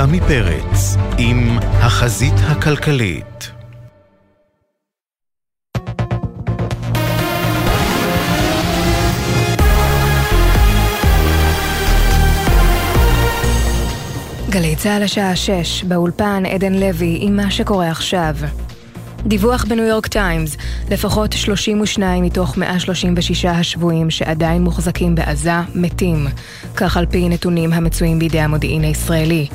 סמי פרץ עם החזית הכלכלית. גלי צה"ל השעה 6, באולפן עדן לוי עם מה שקורה עכשיו. דיווח בניו יורק טיימס, לפחות 32 מתוך 136 השבויים שעדיין מוחזקים בעזה מתים. כך על פי נתונים המצויים בידי המודיעין הישראלי.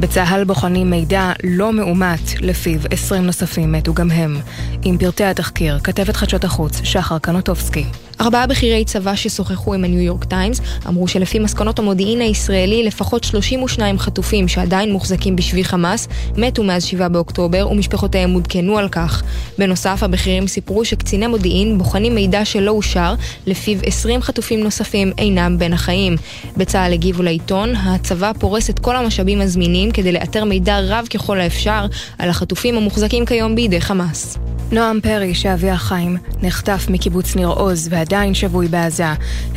בצה"ל בוחנים מידע לא מאומת, לפיו 20 נוספים מתו גם הם. עם פרטי התחקיר, כתבת חדשות החוץ, שחר קנוטובסקי. ארבעה בכירי צבא ששוחחו עם הניו יורק טיימס אמרו שלפי מסקנות המודיעין הישראלי לפחות 32 חטופים שעדיין מוחזקים בשבי חמאס מתו מאז 7 באוקטובר ומשפחותיהם עודכנו על כך. בנוסף, הבכירים סיפרו שקציני מודיעין בוחנים מידע שלא אושר לפיו 20 חטופים נוספים אינם בין החיים. בצה"ל הגיבו לעיתון, הצבא פורס את כל המשאבים הזמינים כדי לאתר מידע רב ככל האפשר על החטופים המוחזקים כיום בידי חמאס. נועם פרי, שאביה חיים, נחטף מקיבוץ ניר עוז ועדיין שבוי בעזה,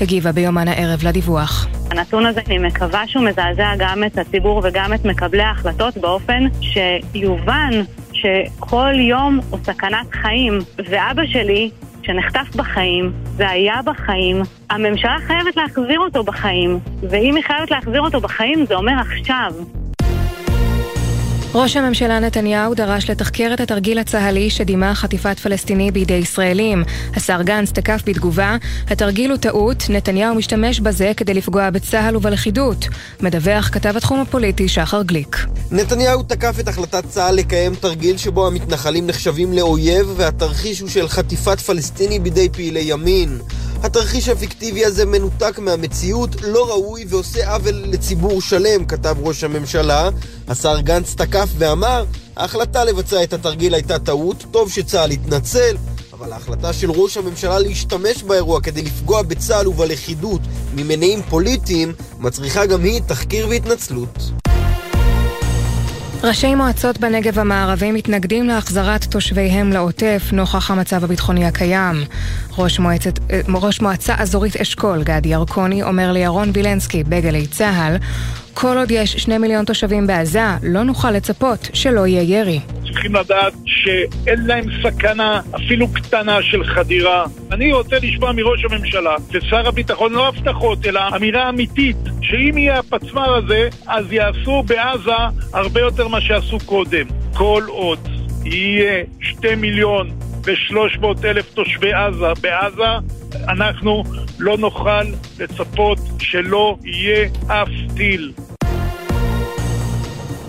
הגיבה ביומן הערב לדיווח. הנתון הזה, אני מקווה שהוא מזעזע גם את הציבור וגם את מקבלי ההחלטות באופן שיובן שכל יום הוא סכנת חיים. ואבא שלי, שנחטף בחיים, והיה בחיים, הממשלה חייבת להחזיר אותו בחיים. ואם היא חייבת להחזיר אותו בחיים, זה אומר עכשיו. ראש הממשלה נתניהו דרש לתחקר את התרגיל הצה"לי שדימה חטיפת פלסטיני בידי ישראלים. השר גנץ תקף בתגובה, התרגיל הוא טעות, נתניהו משתמש בזה כדי לפגוע בצה"ל ובלכידות. מדווח כתב התחום הפוליטי שחר גליק. נתניהו תקף את החלטת צה"ל לקיים תרגיל שבו המתנחלים נחשבים לאויב והתרחיש הוא של חטיפת פלסטיני בידי פעילי ימין. התרחיש הפיקטיבי הזה מנותק מהמציאות, לא ראוי ועושה עוול לציבור שלם, כתב ראש הממשלה. השר גנץ תקף ואמר, ההחלטה לבצע את התרגיל הייתה טעות, טוב שצה"ל התנצל, אבל ההחלטה של ראש הממשלה להשתמש באירוע כדי לפגוע בצה"ל ובלכידות ממניעים פוליטיים, מצריכה גם היא תחקיר והתנצלות. ראשי מועצות בנגב המערבי מתנגדים להחזרת תושביהם לעוטף נוכח המצב הביטחוני הקיים. ראש, מועצת, אה, ראש מועצה אזורית אשכול, גדי ירקוני, אומר לירון וילנסקי בגלי צה"ל כל עוד יש שני מיליון תושבים בעזה, לא נוכל לצפות שלא יהיה ירי. צריכים לדעת שאין להם סכנה אפילו קטנה של חדירה. אני רוצה לשמוע מראש הממשלה ושר הביטחון לא הבטחות, אלא אמירה אמיתית, שאם יהיה הפצמ"ר הזה, אז יעשו בעזה הרבה יותר מה שעשו קודם. כל עוד יהיה שתי מיליון ושלוש מאות אלף תושבי עזה בעזה, אנחנו לא נוכל לצפות שלא יהיה אף טיל.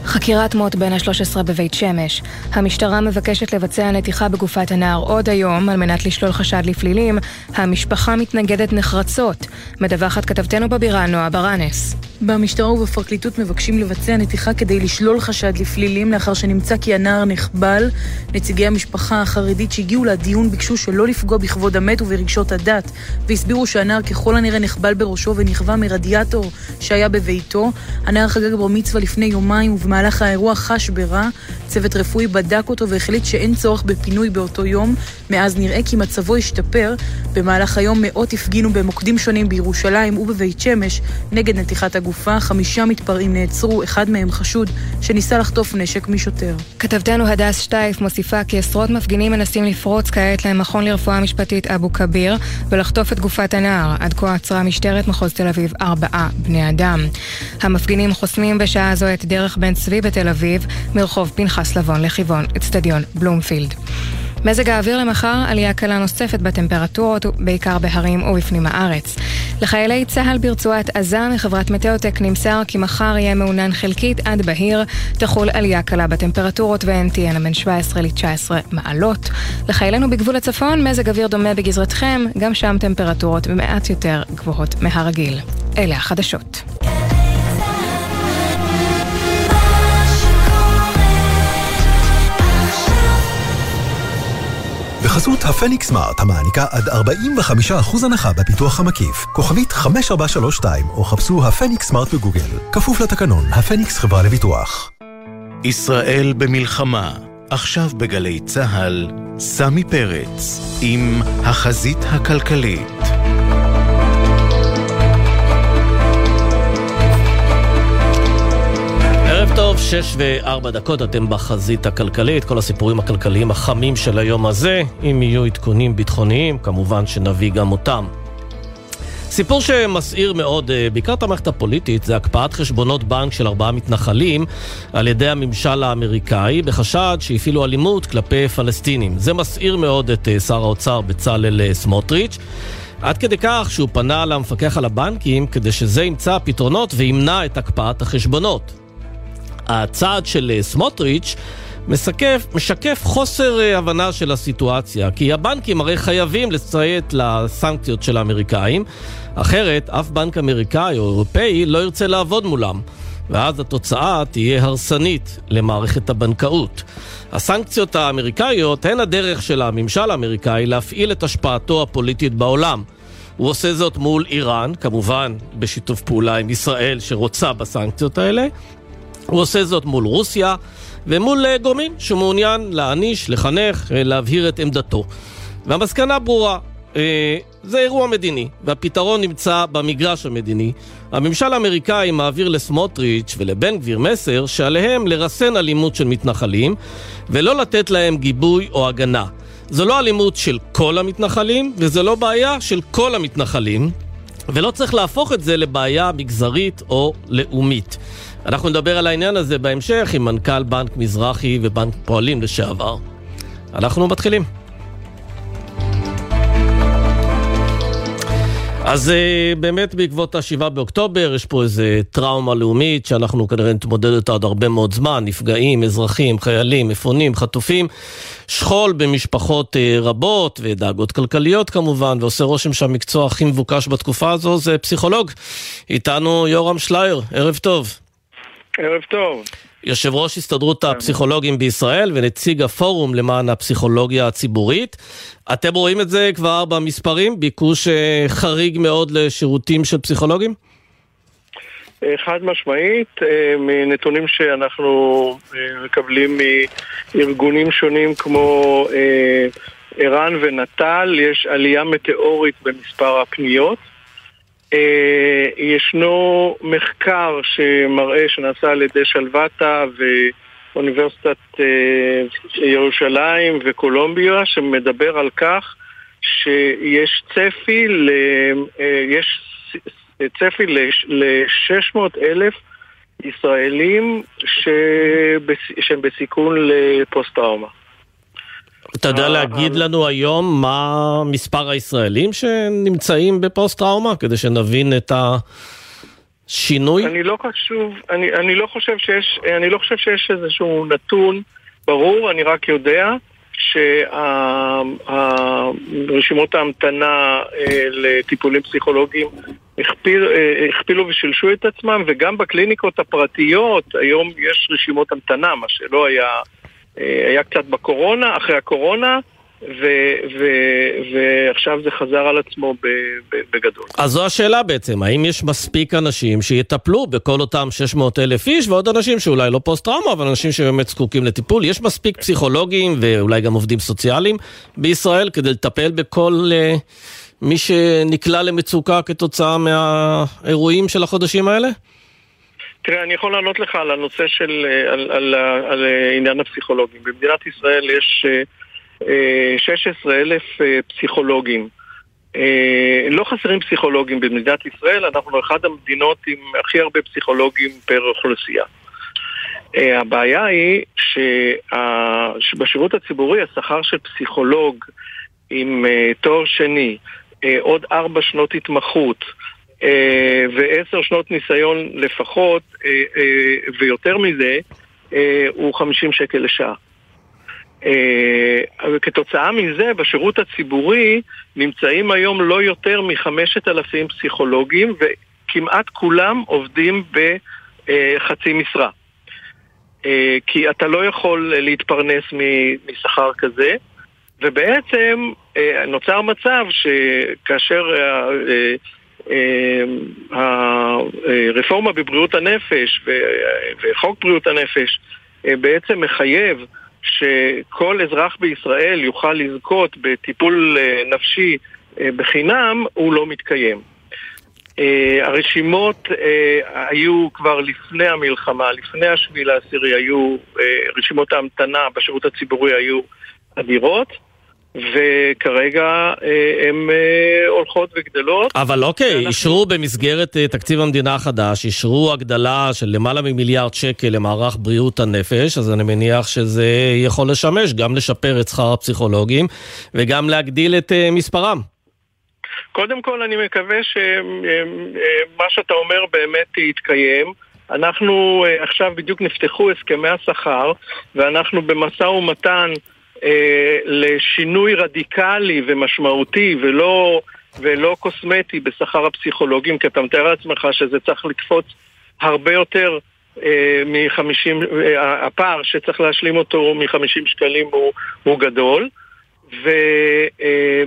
חקירת מות בן ה-13 בבית שמש. המשטרה מבקשת לבצע נתיחה בגופת הנער עוד היום על מנת לשלול חשד לפלילים. המשפחה מתנגדת נחרצות. מדווחת כתבתנו בבירה נועה ברנס. במשטרה ובפרקליטות מבקשים לבצע נתיחה כדי לשלול חשד לפלילים לאחר שנמצא כי הנער נחבל. נציגי המשפחה החרדית שהגיעו לדיון ביקשו שלא לפגוע בכבוד המת וברגשות הדת, והסבירו שהנער ככל הנראה נחבל בראשו ונכווה מרדיאטור שהיה בביתו. הנער חגג בר מצווה לפני יומיים ובמהלך האירוע חש ברע. צוות רפואי בדק אותו והחליט שאין צורך בפינוי באותו יום. מאז נראה כי מצבו השתפר. במהלך היום מאות הפגינו במוקדים שונים בירושלים ובבית שמש נגד נתיחת הגופה. חמישה מתפרעים נעצרו, אחד מהם חשוד שניסה לחטוף נשק משוטר. כתבתנו הדס שטייף מוסיפה כי עשרות מפגינים מנסים לפרוץ כעת למכון לרפואה משפטית אבו כביר ולחטוף את גופת הנער. עד כה עצרה משטרת מחוז תל אביב ארבעה בני אדם. המפגינים חוסמים בשעה זו את דרך בן צבי בתל אביב מרחוב פנחס לבון לכיוון אצטדיון בלומפילד. מזג האוויר למחר, עלייה קלה נוספת בטמפרטורות, בעיקר בהרים ובפנים הארץ. לחיילי צה"ל ברצועת עזה מחברת מטאוטק נמסר כי מחר יהיה מעונן חלקית עד בהיר, תחול עלייה קלה בטמפרטורות והן תהיינה בין 17 ל-19 מעלות. לחיילינו בגבול הצפון, מזג אוויר דומה בגזרתכם, גם שם טמפרטורות מעט יותר גבוהות מהרגיל. אלה החדשות. בחסות הפניקס סמארט, המעניקה עד 45% הנחה בפיתוח המקיף. כוכבית 5432, או חפשו הפניקס סמארט בגוגל. כפוף לתקנון, הפניקס חברה לביטוח. ישראל במלחמה, עכשיו בגלי צה"ל, סמי פרץ, עם החזית הכלכלית. ערב טוב, שש וארבע דקות, אתם בחזית הכלכלית, כל הסיפורים הכלכליים החמים של היום הזה. אם יהיו עדכונים ביטחוניים, כמובן שנביא גם אותם. סיפור שמסעיר מאוד, אה, בעיקר את המערכת הפוליטית, זה הקפאת חשבונות בנק של ארבעה מתנחלים על ידי הממשל האמריקאי, בחשד שהפעילו אלימות כלפי פלסטינים. זה מסעיר מאוד את אה, שר האוצר בצלאל אה, סמוטריץ'. עד כדי כך שהוא פנה למפקח על הבנקים כדי שזה ימצא פתרונות וימנע את הקפאת החשבונות. הצעד של אה, סמוטריץ' משקף, משקף חוסר אה, הבנה של הסיטואציה, כי הבנקים הרי חייבים לציית לסנקציות של האמריקאים, אחרת אף בנק אמריקאי או אירופאי לא ירצה לעבוד מולם. ואז התוצאה תהיה הרסנית למערכת הבנקאות. הסנקציות האמריקאיות הן הדרך של הממשל האמריקאי להפעיל את השפעתו הפוליטית בעולם. הוא עושה זאת מול איראן, כמובן בשיתוף פעולה עם ישראל שרוצה בסנקציות האלה. הוא עושה זאת מול רוסיה ומול אה, גורמים שמעוניין להעניש, לחנך, אה, להבהיר את עמדתו. והמסקנה ברורה, אה, זה אירוע מדיני, והפתרון נמצא במגרש המדיני. הממשל האמריקאי מעביר לסמוטריץ' ולבן גביר מסר שעליהם לרסן אלימות של מתנחלים ולא לתת להם גיבוי או הגנה. זו לא אלימות של כל המתנחלים, וזו לא בעיה של כל המתנחלים, ולא צריך להפוך את זה לבעיה מגזרית או לאומית. אנחנו נדבר על העניין הזה בהמשך עם מנכ"ל בנק מזרחי ובנק פועלים לשעבר. אנחנו מתחילים. אז uh, באמת בעקבות ה-7 באוקטובר יש פה איזה טראומה לאומית שאנחנו כנראה נתמודד איתה עוד הרבה מאוד זמן, נפגעים, אזרחים, חיילים, מפונים, חטופים, שכול במשפחות uh, רבות ודאגות כלכליות כמובן, ועושה רושם שהמקצוע הכי מבוקש בתקופה הזו זה פסיכולוג. איתנו יורם שלייר, ערב טוב. ערב טוב. יושב ראש הסתדרות הפסיכולוגים בישראל ונציג הפורום למען הפסיכולוגיה הציבורית. אתם רואים את זה כבר במספרים? ביקוש אה, חריג מאוד לשירותים של פסיכולוגים? אה, חד משמעית, אה, מנתונים שאנחנו מקבלים מארגונים שונים כמו ער"ן ונט"ל, יש עלייה מטאורית במספר הפניות. אה, ישנו מחקר שמראה, שנעשה על ידי שלוותה ואוניברסיטת אה, ירושלים וקולומביה, שמדבר על כך שיש צפי, ל, אה, יש צפי ל-600 אלף ישראלים שהם בסיכון לפוסט-טראומה. אתה יודע להגיד לנו היום מה מספר הישראלים שנמצאים בפוסט-טראומה, כדי שנבין את השינוי? אני לא חשוב, אני, אני לא חושב שיש, אני לא חושב שיש איזשהו נתון ברור, אני רק יודע שרשימות ההמתנה אה, לטיפולים פסיכולוגיים הכפיל, אה, הכפילו ושילשו את עצמם, וגם בקליניקות הפרטיות היום יש רשימות המתנה, מה שלא היה היה קצת בקורונה, אחרי הקורונה, ו- ו- ועכשיו זה חזר על עצמו בגדול. אז זו השאלה בעצם, האם יש מספיק אנשים שיטפלו בכל אותם 600 אלף איש ועוד אנשים שאולי לא פוסט-טראומה, אבל אנשים שבאמת זקוקים לטיפול? יש מספיק פסיכולוגים ואולי גם עובדים סוציאליים בישראל כדי לטפל בכל uh, מי שנקלע למצוקה כתוצאה מהאירועים של החודשים האלה? תראה, אני יכול לענות לך על הנושא של, אה, על, על, על, על אה, עניין הפסיכולוגים. במדינת ישראל יש 16 אה, אלף פסיכולוגים. לא חסרים פסיכולוגים במדינת ישראל, אנחנו אחת המדינות עם הכי הרבה פסיכולוגים פר אוכלוסייה. הבעיה היא שבשירות הציבורי השכר של פסיכולוג עם תואר שני, עוד ארבע שנות התמחות, אה, ועשר שנות ניסיון לפחות, אה, אה, ויותר מזה, הוא 50 שקל לשעה. וכתוצאה מזה, בשירות הציבורי נמצאים היום לא יותר מחמשת אלפים פסיכולוגים, וכמעט כולם עובדים בחצי משרה. כי אתה לא יכול להתפרנס משכר כזה, ובעצם נוצר מצב שכאשר הרפורמה בבריאות הנפש וחוק בריאות הנפש אה, בעצם מחייב שכל אזרח בישראל יוכל לזכות בטיפול אה, נפשי אה, בחינם, הוא לא מתקיים. הרשימות היו כבר לפני המלחמה, לפני השביעי לעשירי היו, רשימות ההמתנה בשירות הציבורי היו אדירות. וכרגע הן הולכות וגדלות. אבל אוקיי, ואנחנו... אישרו במסגרת תקציב המדינה החדש, אישרו הגדלה של למעלה ממיליארד שקל למערך בריאות הנפש, אז אני מניח שזה יכול לשמש גם לשפר את שכר הפסיכולוגים וגם להגדיל את מספרם. קודם כל אני מקווה שמה שאתה אומר באמת יתקיים. אנחנו עכשיו בדיוק נפתחו הסכמי השכר ואנחנו במשא ומתן אה, לשינוי רדיקלי ומשמעותי ולא, ולא קוסמטי בשכר הפסיכולוגים, כי אתה מתאר לעצמך שזה צריך לקפוץ הרבה יותר אה, מ-50, אה, הפער שצריך להשלים אותו מ-50 שקלים הוא, הוא גדול. ו, אה,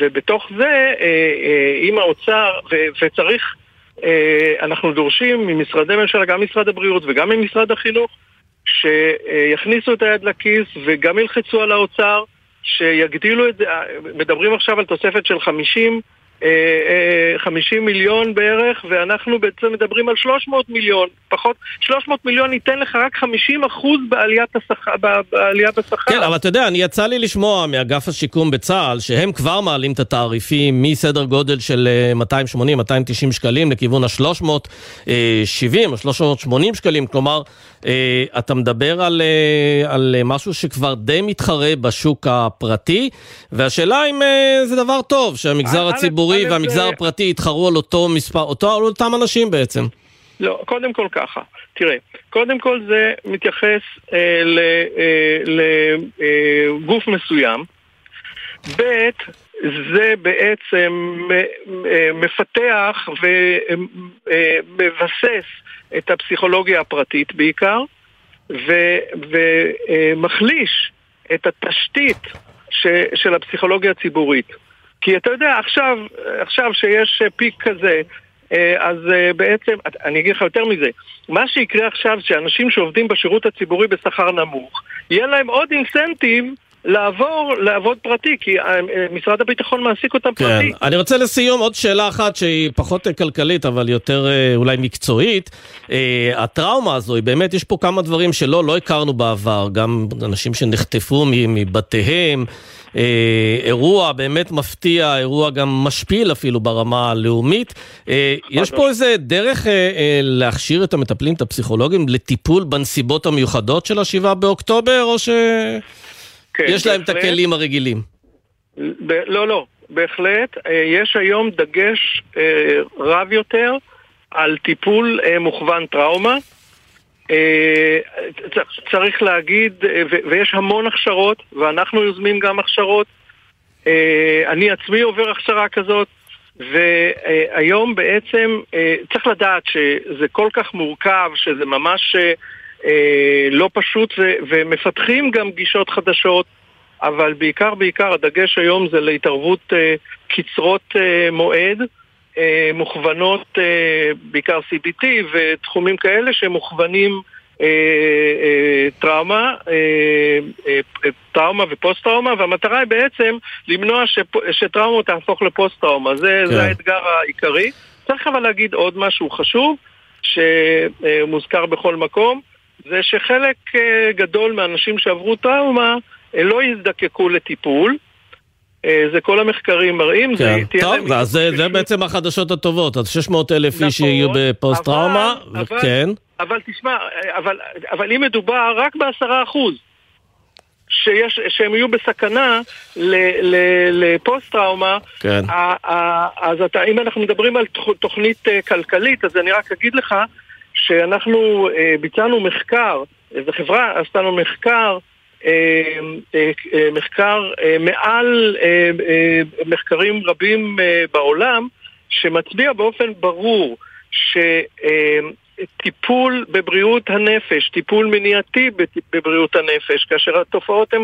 ובתוך זה, אה, אה, עם האוצר, ו, וצריך, אה, אנחנו דורשים ממשרדי ממשלה, גם משרד הבריאות וגם ממשרד החינוך, שיכניסו את היד לכיס וגם ילחצו על האוצר, שיגדילו את זה, מדברים עכשיו על תוספת של 50 50 אה, אה, מיליון בערך, ואנחנו בעצם מדברים על 300 מיליון. פחות, 300 מיליון ייתן לך רק 50 אחוז השכר, בעלייה בשכר. כן, אבל אתה יודע, אני יצא לי לשמוע מאגף השיקום בצה"ל, שהם כבר מעלים את התעריפים מסדר גודל של 280-290 אה, שקלים לכיוון ה-370 או 380 שקלים, כלומר, אתה מדבר על, על משהו שכבר די מתחרה בשוק הפרטי, והשאלה אם זה דבר טוב שהמגזר הציבורי... והמגזר הפרטי יתחרו על אותו מספר, אותו, על אותם אנשים בעצם. לא, קודם כל ככה. תראה, קודם כל זה מתייחס אה, לגוף אה, מסוים. ב', זה בעצם אה, מפתח ומבסס אה, את הפסיכולוגיה הפרטית בעיקר, ומחליש את התשתית של הפסיכולוגיה הציבורית. כי אתה יודע, עכשיו, עכשיו שיש פיק כזה, אה, אז אה, בעצם, אני אגיד לך יותר מזה, מה שיקרה עכשיו, שאנשים שעובדים בשירות הציבורי בשכר נמוך, יהיה להם עוד אינסנטיב לעבור לעבוד פרטי, כי אה, משרד הביטחון מעסיק אותם כן. פרטי. אני רוצה לסיום עוד שאלה אחת שהיא פחות כלכלית, אבל יותר אולי מקצועית. הטראומה הזו, היא באמת, יש פה כמה דברים שלא, לא הכרנו בעבר, גם אנשים שנחטפו מבתיהם. אה, אירוע באמת מפתיע, אירוע גם משפיל אפילו ברמה הלאומית. אה, יש פה איזה דרך אה, אה, להכשיר את המטפלים, את הפסיכולוגים, לטיפול בנסיבות המיוחדות של השבעה באוקטובר, או שיש כן, להם בהחלט. את הכלים הרגילים? ב- לא, לא, בהחלט. אה, יש היום דגש אה, רב יותר על טיפול אה, מוכוון טראומה. צריך להגיד, אה, ויש המון הכשרות, ואנחנו יוזמים גם הכשרות. אני עצמי עובר הכשרה כזאת, והיום בעצם צריך לדעת שזה כל כך מורכב, שזה ממש לא פשוט, ומפתחים גם גישות חדשות, אבל בעיקר בעיקר הדגש היום זה להתערבות קצרות מועד. אה, מוכוונות אה, בעיקר CBT ותחומים כאלה שמוכוונים אה, טראומה, טראומה ופוסט-טראומה, והמטרה היא בעצם למנוע שטראומה תהפוך לפוסט-טראומה. זה, כן. זה האתגר העיקרי. צריך אבל להגיד עוד משהו חשוב, שמוזכר בכל מקום, זה שחלק גדול מהאנשים שעברו טראומה לא יזדקקו לטיפול. אה, זה כל המחקרים מראים. כן, זה, טוב, אז זה, זה בעצם החדשות הטובות, אז 600 אלף איש נכון, יהיו בפוסט טראומה, כן. אבל תשמע, אבל, אבל אם מדובר רק בעשרה אחוז, שיש, שהם יהיו בסכנה לפוסט טראומה, כן. אז אתה, אם אנחנו מדברים על תוכנית אה, כלכלית, אז אני רק אגיד לך שאנחנו אה, ביצענו מחקר, איזו חברה עשתה לנו מחקר אה, אה, מחקר אה, מעל מחקרים רבים בעולם שמצביע באופן ברור שטיפול בבריאות הנפש, טיפול מניעתי בבריאות הנפש, כאשר התופעות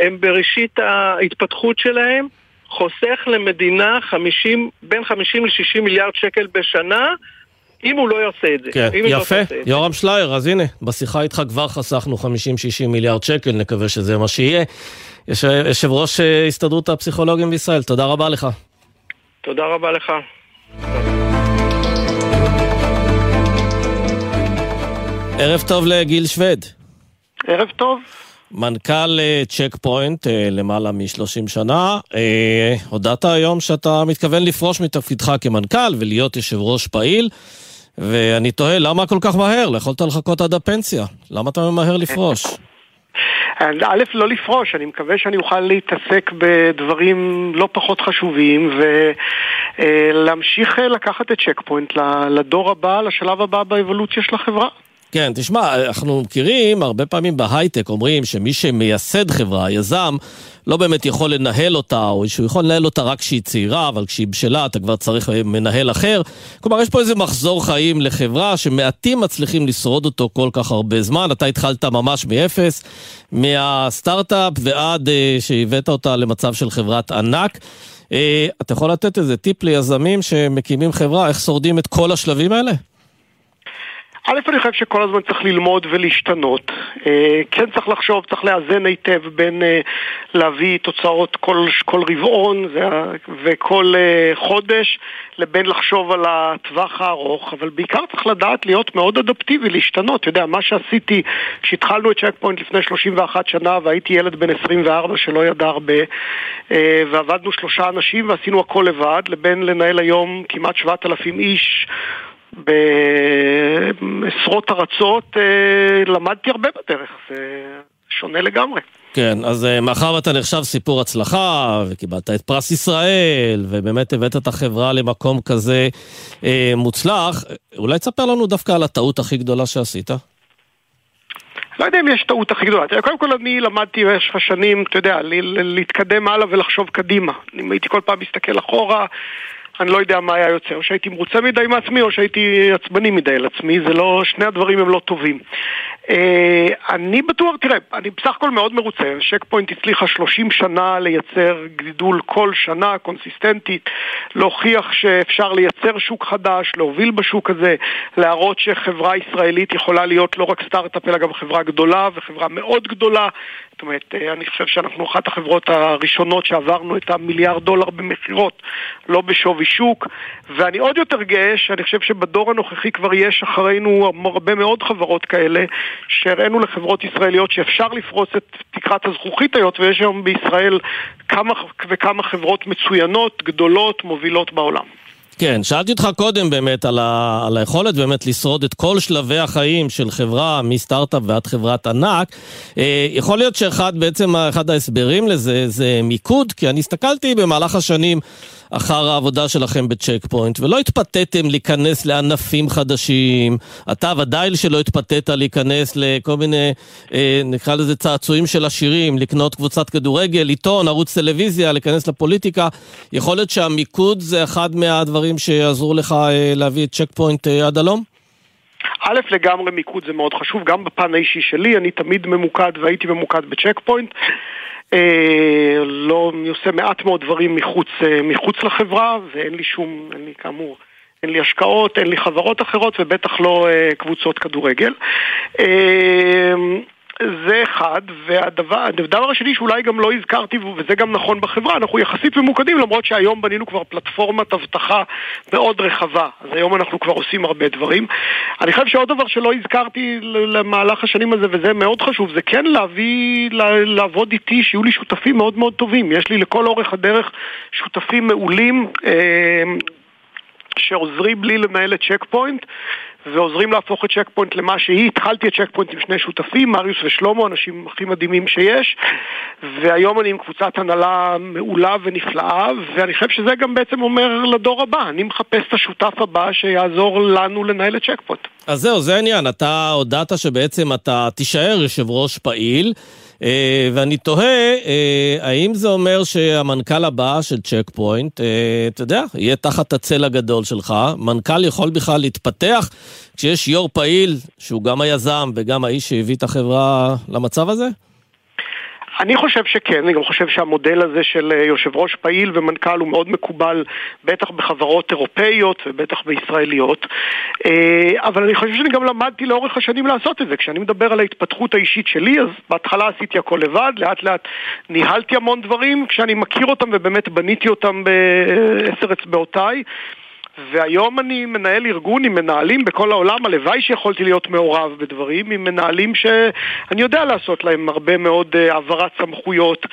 הן בראשית ההתפתחות שלהן, חוסך למדינה 50, בין 50 ל-60 מיליארד שקל בשנה אם הוא לא יעשה את זה. כן, לא יפה. לא יורם שלייר, אז הנה, בשיחה איתך כבר חסכנו 50-60 מיליארד שקל, נקווה שזה מה שיהיה. יש, יושב ראש אה, הסתדרות הפסיכולוגים בישראל, תודה רבה לך. תודה רבה לך. ערב טוב לגיל שווד. ערב טוב. מנכ"ל צ'ק אה, Point אה, למעלה מ-30 שנה, אה, הודעת היום שאתה מתכוון לפרוש מתפקידך כמנכ"ל ולהיות יושב ראש פעיל, ואני תוהה, למה כל כך מהר? לא יכולת לחכות עד הפנסיה. למה אתה ממהר לפרוש? א', לא לפרוש, אני מקווה שאני אוכל להתעסק בדברים לא פחות חשובים ולהמשיך לקחת את Check Point לדור הבא, לשלב הבא באבולוציה של החברה. כן, תשמע, אנחנו מכירים הרבה פעמים בהייטק, אומרים שמי שמייסד חברה, יזם, לא באמת יכול לנהל אותה, או שהוא יכול לנהל אותה רק כשהיא צעירה, אבל כשהיא בשלה אתה כבר צריך מנהל אחר. כלומר, יש פה איזה מחזור חיים לחברה שמעטים מצליחים לשרוד אותו כל כך הרבה זמן. אתה התחלת ממש מאפס, מהסטארט-אפ ועד uh, שהבאת אותה למצב של חברת ענק. Uh, אתה יכול לתת איזה טיפ ליזמים שמקימים חברה, איך שורדים את כל השלבים האלה? א', אני חושב שכל הזמן צריך ללמוד ולהשתנות. אה, כן צריך לחשוב, צריך לאזן היטב בין אה, להביא תוצאות כל, כל רבעון וכל אה, חודש, לבין לחשוב על הטווח הארוך, אבל בעיקר צריך לדעת להיות מאוד אדפטיבי, להשתנות. אתה יודע, מה שעשיתי כשהתחלנו את צ'ק פוינט לפני 31 שנה והייתי ילד בן 24 שלא ידע הרבה, ועבדנו שלושה אנשים ועשינו הכל לבד, לבין לנהל היום כמעט 7,000 איש בעשרות ארצות אה, למדתי הרבה בדרך, זה שונה לגמרי. כן, אז אה, מאחר ואתה נחשב סיפור הצלחה, וקיבלת את פרס ישראל, ובאמת הבאת את החברה למקום כזה אה, מוצלח, אולי תספר לנו דווקא על הטעות הכי גדולה שעשית? לא יודע אם יש טעות הכי גדולה. תראה, קודם כל אני למדתי במשך השנים, אתה יודע, להתקדם הלאה ולחשוב קדימה. אם הייתי כל פעם מסתכל אחורה, אני לא יודע מה היה יוצא, או שהייתי מרוצה מדי מעצמי, או שהייתי עצבני מדי על עצמי, זה לא, שני הדברים הם לא טובים. אה, אני בטוח, תראה, אני בסך הכל מאוד מרוצה, שק פוינט הצליחה 30 שנה לייצר גידול כל שנה, קונסיסטנטית, להוכיח שאפשר לייצר שוק חדש, להוביל בשוק הזה, להראות שחברה ישראלית יכולה להיות לא רק סטארט-אפ, אלא גם חברה גדולה, וחברה מאוד גדולה, זאת אומרת, אה, אני חושב שאנחנו אחת החברות הראשונות שעברנו את המיליארד דולר במכירות, לא בשווי שוק, ואני עוד יותר גאה שאני חושב שבדור הנוכחי כבר יש אחרינו הרבה מאוד חברות כאלה, שהראינו לחברות ישראליות שאפשר לפרוס את תקרת הזכוכית היות ויש היום בישראל כמה וכמה חברות מצוינות, גדולות, מובילות בעולם. כן, שאלתי אותך קודם באמת על, ה, על היכולת באמת לשרוד את כל שלבי החיים של חברה, מסטארט-אפ ועד חברת ענק. אה, יכול להיות שאחד, בעצם אחד ההסברים לזה זה מיקוד, כי אני הסתכלתי במהלך השנים אחר העבודה שלכם ב Check Point, ולא התפתיתם להיכנס לענפים חדשים. אתה ודאי שלא התפתית להיכנס לכל מיני, אה, נקרא לזה צעצועים של עשירים, לקנות קבוצת כדורגל, עיתון, ערוץ טלוויזיה, להיכנס לפוליטיקה. יכול להיות שהמיקוד זה אחד מהדברים שיעזרו לך אה, להביא את Check Point אה, עד הלום? א', לגמרי מיקוד זה מאוד חשוב, גם בפן האישי שלי, אני תמיד ממוקד והייתי ממוקד בצ'ק פוינט. אה, לא, אני עושה מעט מאוד דברים מחוץ, אה, מחוץ לחברה, ואין לי שום, אין לי כאמור, אין לי השקעות, אין לי חברות אחרות, ובטח לא אה, קבוצות כדורגל. זה אחד, והדבר השני שאולי גם לא הזכרתי, וזה גם נכון בחברה, אנחנו יחסית ממוקדים למרות שהיום בנינו כבר פלטפורמת אבטחה מאוד רחבה, אז היום אנחנו כבר עושים הרבה דברים. אני חושב שעוד דבר שלא הזכרתי למהלך השנים הזה, וזה מאוד חשוב, זה כן להביא, לעבוד איתי, שיהיו לי שותפים מאוד מאוד טובים. יש לי לכל אורך הדרך שותפים מעולים. אה, שעוזרים לי לנהל את Check Point ועוזרים להפוך את Check Point למה שהיא. התחלתי את Check Point עם שני שותפים, מריוס ושלמה, אנשים הכי מדהימים שיש, והיום אני עם קבוצת הנהלה מעולה ונפלאה, ואני חושב שזה גם בעצם אומר לדור הבא, אני מחפש את השותף הבא שיעזור לנו לנהל את Check Point. אז זהו, זה העניין, אתה הודעת שבעצם אתה תישאר יושב ראש פעיל. אה, ואני תוהה, אה, האם זה אומר שהמנכ"ל הבא של Check Point, אה, אתה יודע, יהיה תחת הצל הגדול שלך? מנכ"ל יכול בכלל להתפתח כשיש יו"ר פעיל, שהוא גם היזם וגם האיש שהביא את החברה למצב הזה? אני חושב שכן, אני גם חושב שהמודל הזה של אה, יושב ראש פעיל ומנכ"ל הוא מאוד מקובל בטח בחברות אירופאיות ובטח בישראליות. אה, אבל אני חושב שאני גם למדתי לאורך השנים לעשות את זה. כשאני מדבר על ההתפתחות האישית שלי אז בהתחלה עשיתי הכל לבד, לאט לאט ניהלתי המון דברים כשאני מכיר אותם ובאמת בניתי אותם בעשר אצבעותיי והיום אני מנהל ארגון עם מנהלים בכל העולם, הלוואי שיכולתי להיות מעורב בדברים, עם מנהלים שאני יודע לעשות להם הרבה מאוד uh, העברת סמכויות.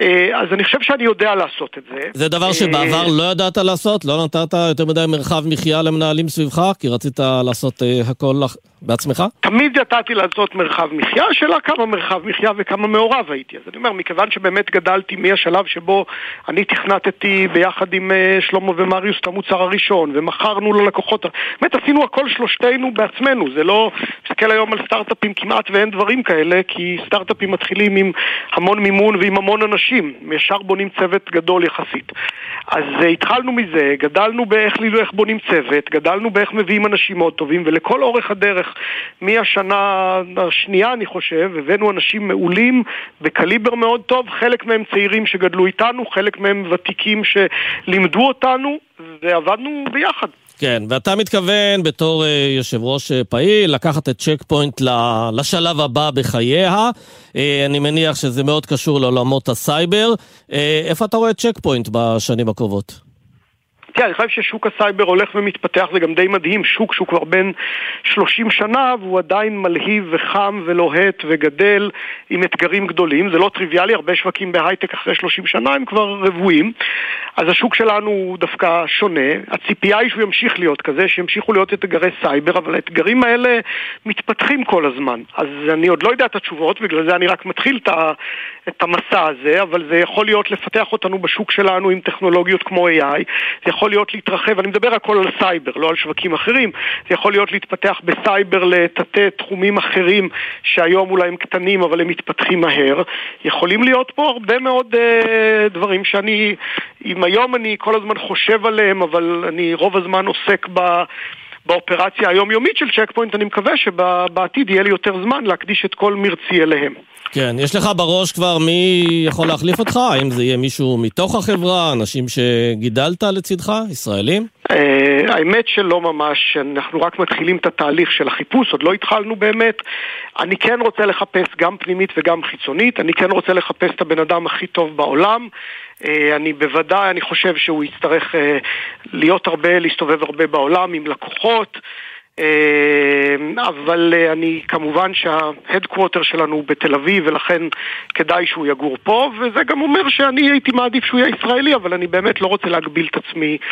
אה, אז אני חושב שאני יודע לעשות את זה. זה דבר שבעבר לא ידעת לעשות? לא נתת יותר מדי מרחב מחיה למנהלים סביבך? כי רצית לעשות הכל בעצמך? תמיד ידעתי לעשות מרחב מחיה, השאלה כמה מרחב מחיה וכמה מעורב הייתי. אז אני אומר, מכיוון שבאמת גדלתי מהשלב שבו אני תכנתתי ביחד עם שלמה ומריוס את המוצר הראשון, ומכרנו ללקוחות, באמת עשינו הכל שלושתנו בעצמנו, זה לא, מסתכל היום על סטארט-אפים כמעט ואין דברים כאלה, כי סטארט-אפים מתחילים עם המון מימון ועם המון אנשים, ישר בונים צוות גדול יחסית. אז uh, התחלנו מזה, גדלנו באיך לילו איך בונים צוות, גדלנו באיך מביאים אנשים מאוד טובים, ולכל אורך הדרך, מהשנה השנייה אני חושב, הבאנו אנשים מעולים בקליבר מאוד טוב, חלק מהם צעירים שגדלו איתנו, חלק מהם ותיקים שלימדו אותנו, ועבדנו ביחד. כן, ואתה מתכוון בתור uh, יושב ראש uh, פעיל לקחת את צ'ק פוינט לשלב הבא בחייה. אה, אני מניח שזה מאוד קשור לעולמות הסייבר. איפה אתה רואה את צ'ק פוינט בשנים הקרובות? תראה, אני חושב ששוק הסייבר הולך ומתפתח, זה גם די מדהים, שוק שהוא כבר בן 30 שנה והוא עדיין מלהיב וחם ולוהט וגדל עם אתגרים גדולים, זה לא טריוויאלי, הרבה שווקים בהייטק אחרי 30 שנה הם כבר רוויים, אז השוק שלנו הוא דווקא שונה, הציפייה היא שהוא ימשיך להיות כזה, שימשיכו להיות אתגרי סייבר, אבל האתגרים האלה מתפתחים כל הזמן, אז אני עוד לא יודע את התשובות, בגלל זה אני רק מתחיל את המסע הזה, אבל זה יכול להיות לפתח אותנו בשוק שלנו עם טכנולוגיות כמו AI, זה יכול להיות להתרחב, אני מדבר הכל על סייבר, לא על שווקים אחרים, זה יכול להיות להתפתח בסייבר לתתי תחומים אחרים שהיום אולי הם קטנים אבל הם מתפתחים מהר. יכולים להיות פה הרבה מאוד אה, דברים שאני, אם היום אני כל הזמן חושב עליהם, אבל אני רוב הזמן עוסק ב... באופרציה היומיומית של צ'ק פוינט, אני מקווה שבעתיד יהיה לי יותר זמן להקדיש את כל מרצי אליהם. כן, יש לך בראש כבר מי יכול להחליף אותך? האם זה יהיה מישהו מתוך החברה, אנשים שגידלת לצדך, ישראלים? Uh, האמת שלא ממש, אנחנו רק מתחילים את התהליך של החיפוש, עוד לא התחלנו באמת. אני כן רוצה לחפש גם פנימית וגם חיצונית, אני כן רוצה לחפש את הבן אדם הכי טוב בעולם. Uh, אני בוודאי, אני חושב שהוא יצטרך uh, להיות הרבה, להסתובב הרבה בעולם עם לקוחות. אבל אני, כמובן שה headquarter שלנו הוא בתל אביב ולכן כדאי שהוא יגור פה וזה גם אומר שאני הייתי מעדיף שהוא יהיה ישראלי אבל אני באמת לא רוצה להגביל את עצמי אה,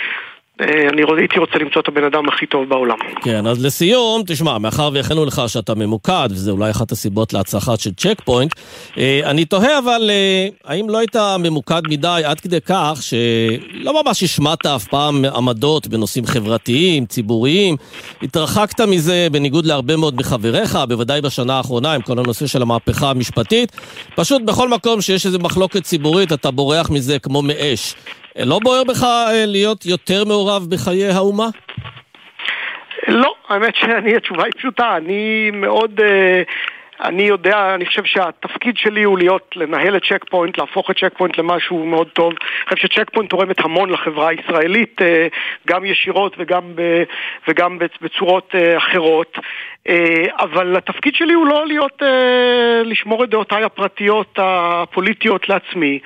אני הייתי רוצה למצוא את הבן אדם הכי טוב בעולם. כן, אז לסיום, תשמע, מאחר והחמאנו לך שאתה ממוקד, וזה אולי אחת הסיבות להצלחה של צ'ק פוינט, אה, אני תוהה אבל, אה, האם לא היית ממוקד מדי עד כדי כך שלא ממש השמעת אף פעם עמדות בנושאים חברתיים, ציבוריים, התרחקת מזה בניגוד להרבה מאוד מחבריך, בוודאי בשנה האחרונה עם כל הנושא של המהפכה המשפטית, פשוט בכל מקום שיש איזו מחלוקת ציבורית אתה בורח מזה כמו מאש. לא בוער בך אה, להיות יותר מעורב בחיי האומה? לא, האמת שאני, התשובה היא פשוטה, אני מאוד... אה, אני יודע, אני חושב שהתפקיד שלי הוא להיות, לנהל את צ'ק פוינט, להפוך את צ'ק פוינט למשהו מאוד טוב. אני חושב שצ'ק פוינט תורמת המון לחברה הישראלית, אה, גם ישירות וגם, ב, וגם בצורות אחרות. אבל התפקיד שלי הוא לא להיות, לשמור את דעותיי הפרטיות הפוליטיות לעצמי.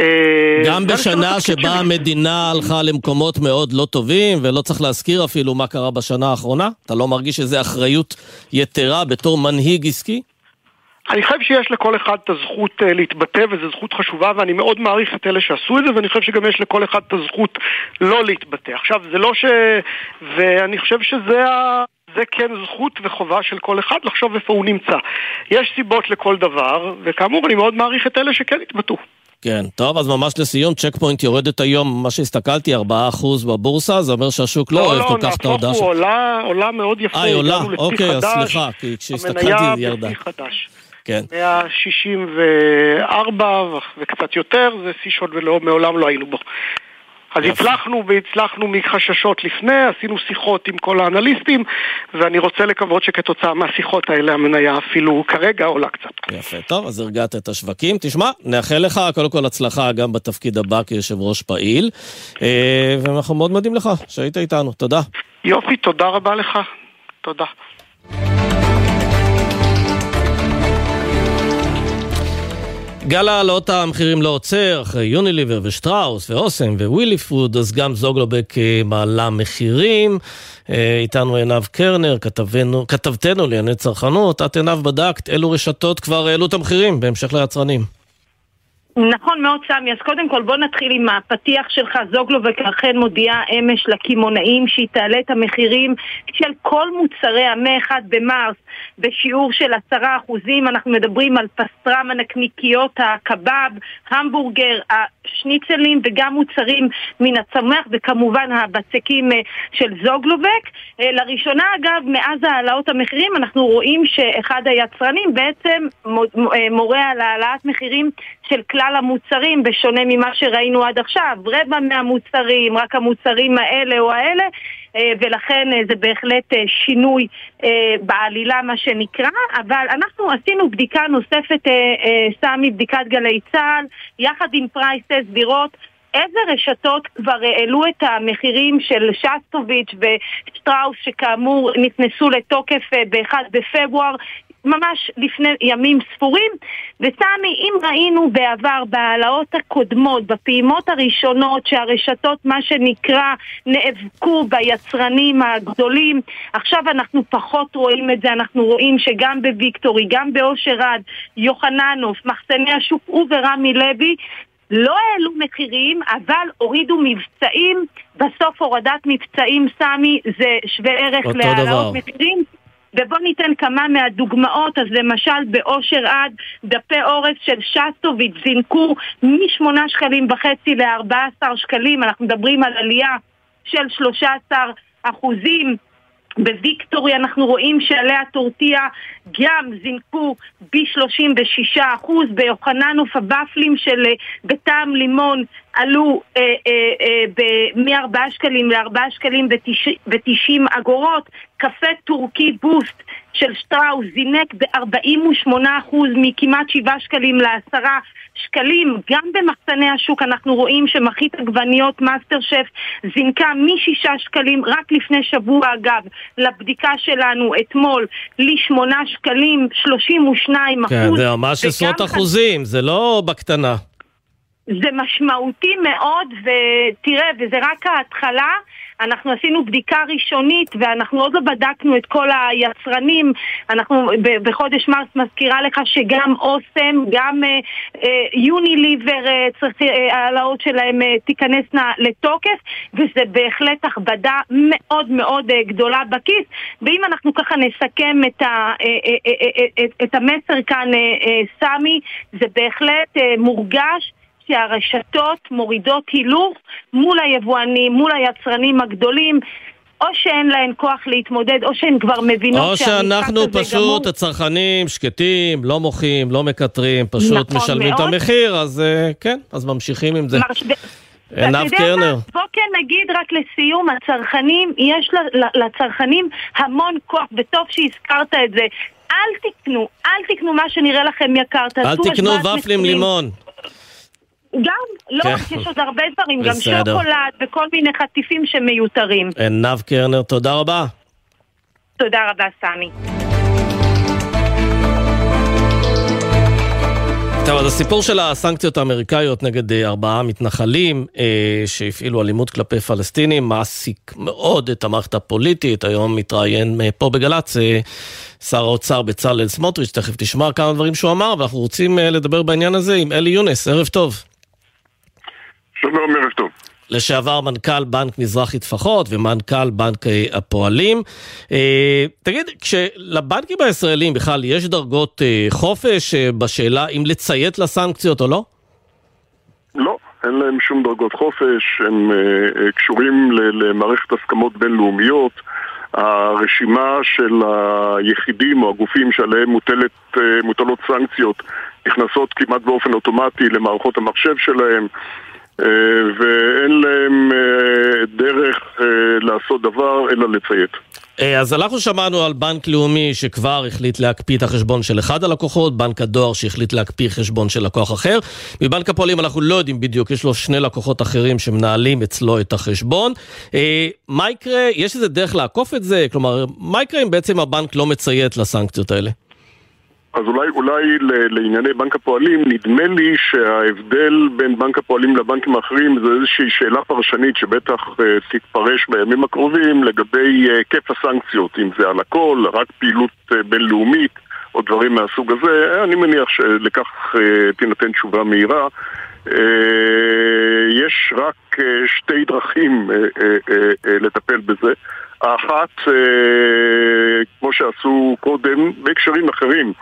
אה, גם בשנה שבה המדינה הלכה למקומות מאוד לא טובים, ולא צריך להזכיר אפילו מה קרה בשנה האחרונה? אתה לא מרגיש איזו אחריות יתרה בתור מנהיג עסקי? אני חושב שיש לכל אחד את הזכות uh, להתבטא וזו זכות חשובה ואני מאוד מעריך את אלה שעשו את זה ואני חושב שגם יש לכל אחד את הזכות לא להתבטא. עכשיו זה לא ש... ואני חושב שזה ה... זה כן זכות וחובה של כל אחד לחשוב איפה הוא נמצא. יש סיבות לכל דבר וכאמור אני מאוד מעריך את אלה שכן התבטאו. כן, טוב, אז ממש לסיום, צ'ק פוינט יורדת היום, מה שהסתכלתי, 4% בבורסה, זה אומר שהשוק לא, לא אוהב לא, כל כך את ההודעה שלו. לא, לא, עולה, עולה מאוד יפה. אה, עולה, אוקיי, אז סליחה, כי כשהסתכלתי היא ירדה. המניה בשיא חדש. כן. 164 וקצת יותר, זה שיא שעוד מעולם לא היינו בו. אז הצלחנו והצלחנו מחששות לפני, עשינו שיחות עם כל האנליסטים, ואני רוצה לקוות שכתוצאה מהשיחות האלה המניה אפילו כרגע עולה קצת. יפה, טוב, אז הרגעת את השווקים. תשמע, נאחל לך קודם כל הצלחה גם בתפקיד הבא כיושב ראש פעיל, אה, ואנחנו מאוד מודים לך שהיית איתנו, תודה. יופי, תודה רבה לך. תודה. גל העלות המחירים לא עוצר, אחרי יוניליבר ושטראוס ואוסם ווילי פוד, אז גם זוגלובק אה, מעלה מחירים. אה, איתנו עינב קרנר, כתבנו, כתבתנו לענייני צרכנות. את עינב בדקת אילו רשתות כבר העלו את המחירים בהמשך ליצרנים. נכון מאוד, סמי. אז קודם כל בוא נתחיל עם הפתיח שלך. זוגלובק אכן מודיעה אמש לקמעונאים שהיא תעלה את המחירים של כל מוצרי המאה 1 במרס בשיעור של עשרה אחוזים. אנחנו מדברים על פסטרמה, נקניקיות, הקבב, המבורגר, השניצלים וגם מוצרים מן הצמח וכמובן הבצקים אה, של זוגלובק. אה, לראשונה אגב, מאז העלאות המחירים אנחנו רואים שאחד היצרנים בעצם אה, מורה על העלאת מחירים של כלל המוצרים בשונה ממה שראינו עד עכשיו. רבע מהמוצרים, רק המוצרים האלה או האלה אה, ולכן אה, זה בהחלט אה, שינוי בעלילה מה שנקרא, אבל אנחנו עשינו בדיקה נוספת, סמי, בדיקת גלי צה"ל, יחד עם פרייסס, לראות איזה רשתות כבר העלו את המחירים של שסטוביץ' ושטראוס שכאמור נכנסו לתוקף ב-1 בפברואר ממש לפני ימים ספורים. וסמי, אם ראינו בעבר בהעלאות הקודמות, בפעימות הראשונות, שהרשתות, מה שנקרא, נאבקו ביצרנים הגדולים, עכשיו אנחנו פחות רואים את זה, אנחנו רואים שגם בוויקטורי, גם באושר עד, יוחננוף, מחסני השוק וברמי לוי, לא העלו מחירים, אבל הורידו מבצעים. בסוף הורדת מבצעים, סמי, זה שווה ערך להעלאות מחירים. ובואו ניתן כמה מהדוגמאות, אז למשל באושר עד דפי אורז של שסטוביץ' זינקו מ-8 שקלים וחצי ל-14 שקלים, אנחנו מדברים על עלייה של 13 אחוזים. בוויקטורי אנחנו רואים שעלי הטורטיה גם זינקו ב-36%, ביוחננוף הוואפלים של אה, בטעם לימון עלו אה, אה, אה, מ-4 שקלים ל-4 שקלים ב-90 אגורות, קפה טורקי בוסט של שטראוס זינק ב-48% מכמעט 7 שקלים ל-10 שקלים. גם במחסני השוק אנחנו רואים שמחית עגבניות מאסטר שף זינקה מ-6 שקלים רק לפני שבוע אגב, לבדיקה שלנו אתמול, ל-8 שקלים, 32 אחוז. כן, זה ממש עשרות אחוזים, זה לא בקטנה. זה משמעותי מאוד, ותראה, וזה רק ההתחלה. אנחנו עשינו בדיקה ראשונית ואנחנו עוד לא בדקנו את כל היצרנים. אנחנו בחודש מרס מזכירה לך שגם אוסם, גם אה, אה, יוניליבר, אה, צריך העלאות שלהם תיכנסנה לתוקף, וזה בהחלט הכבדה מאוד מאוד גדולה בכיס. ואם אנחנו ככה נסכם את, ה, את המסר כאן, סמי, זה בהחלט מורגש. שהרשתות מורידות הילוך מול היבואנים, מול היצרנים הגדולים. או שאין להן כוח להתמודד, או שהן כבר מבינות או שאנחנו פשוט, גמור. הצרכנים, שקטים, לא מוחים, לא מקטרים, פשוט נכון משלמים מאוד. את המחיר, אז uh, כן, אז ממשיכים עם זה. מרש... עינב קרנר. בוא כן נגיד רק לסיום, הצרכנים, יש לצרכנים המון כוח, וטוב שהזכרת את זה. אל תקנו, אל תקנו מה שנראה לכם יקר, אל תקנו ופלים לימון. גם, לא, כן. יש עוד הרבה דברים, גם שוקולד וכל מיני חטיפים שמיותרים. עינב קרנר, תודה רבה. תודה רבה, סמי. טוב, אז הסיפור של הסנקציות האמריקאיות נגד אה, ארבעה מתנחלים אה, שהפעילו אלימות כלפי פלסטינים מעסיק מאוד את המערכת הפוליטית. היום מתראיין אה, פה בגל"צ אה, שר האוצר בצלאל סמוטריץ', תכף תשמע כמה דברים שהוא אמר, ואנחנו רוצים אה, לדבר בעניין הזה עם אלי יונס, ערב טוב. שלום, ערב טוב. לשעבר מנכ"ל בנק מזרחי טפחות ומנכ"ל בנק אה, הפועלים. אה, תגיד, כשלבנקים הישראלים בכלל יש דרגות אה, חופש בשאלה אם לציית לסנקציות או לא? לא, אין להם שום דרגות חופש, הם קשורים למערכת הסכמות בינלאומיות. הרשימה של היחידים או הגופים שעליהם מוטלת, מוטלות סנקציות נכנסות כמעט באופן אוטומטי למערכות המחשב שלהם. אה, ואין להם אה, דרך אה, לעשות דבר אלא לציית. אז אנחנו שמענו על בנק לאומי שכבר החליט להקפיא את החשבון של אחד הלקוחות, בנק הדואר שהחליט להקפיא חשבון של לקוח אחר. מבנק הפועלים אנחנו לא יודעים בדיוק, יש לו שני לקוחות אחרים שמנהלים אצלו את החשבון. מה יקרה, יש איזה דרך לעקוף את זה? כלומר, מה יקרה אם בעצם הבנק לא מציית לסנקציות האלה? אז אולי, אולי לענייני בנק הפועלים, נדמה לי שההבדל בין בנק הפועלים לבנקים האחרים זה איזושהי שאלה פרשנית שבטח uh, תתפרש בימים הקרובים לגבי היקף uh, הסנקציות, אם זה על הכל, רק פעילות uh, בינלאומית או דברים מהסוג הזה. אני מניח שלכך uh, תינתן תשובה מהירה. Uh, יש רק uh, שתי דרכים uh, uh, uh, uh, לטפל בזה. האחת, uh, כמו שעשו קודם, בהקשרים אחרים.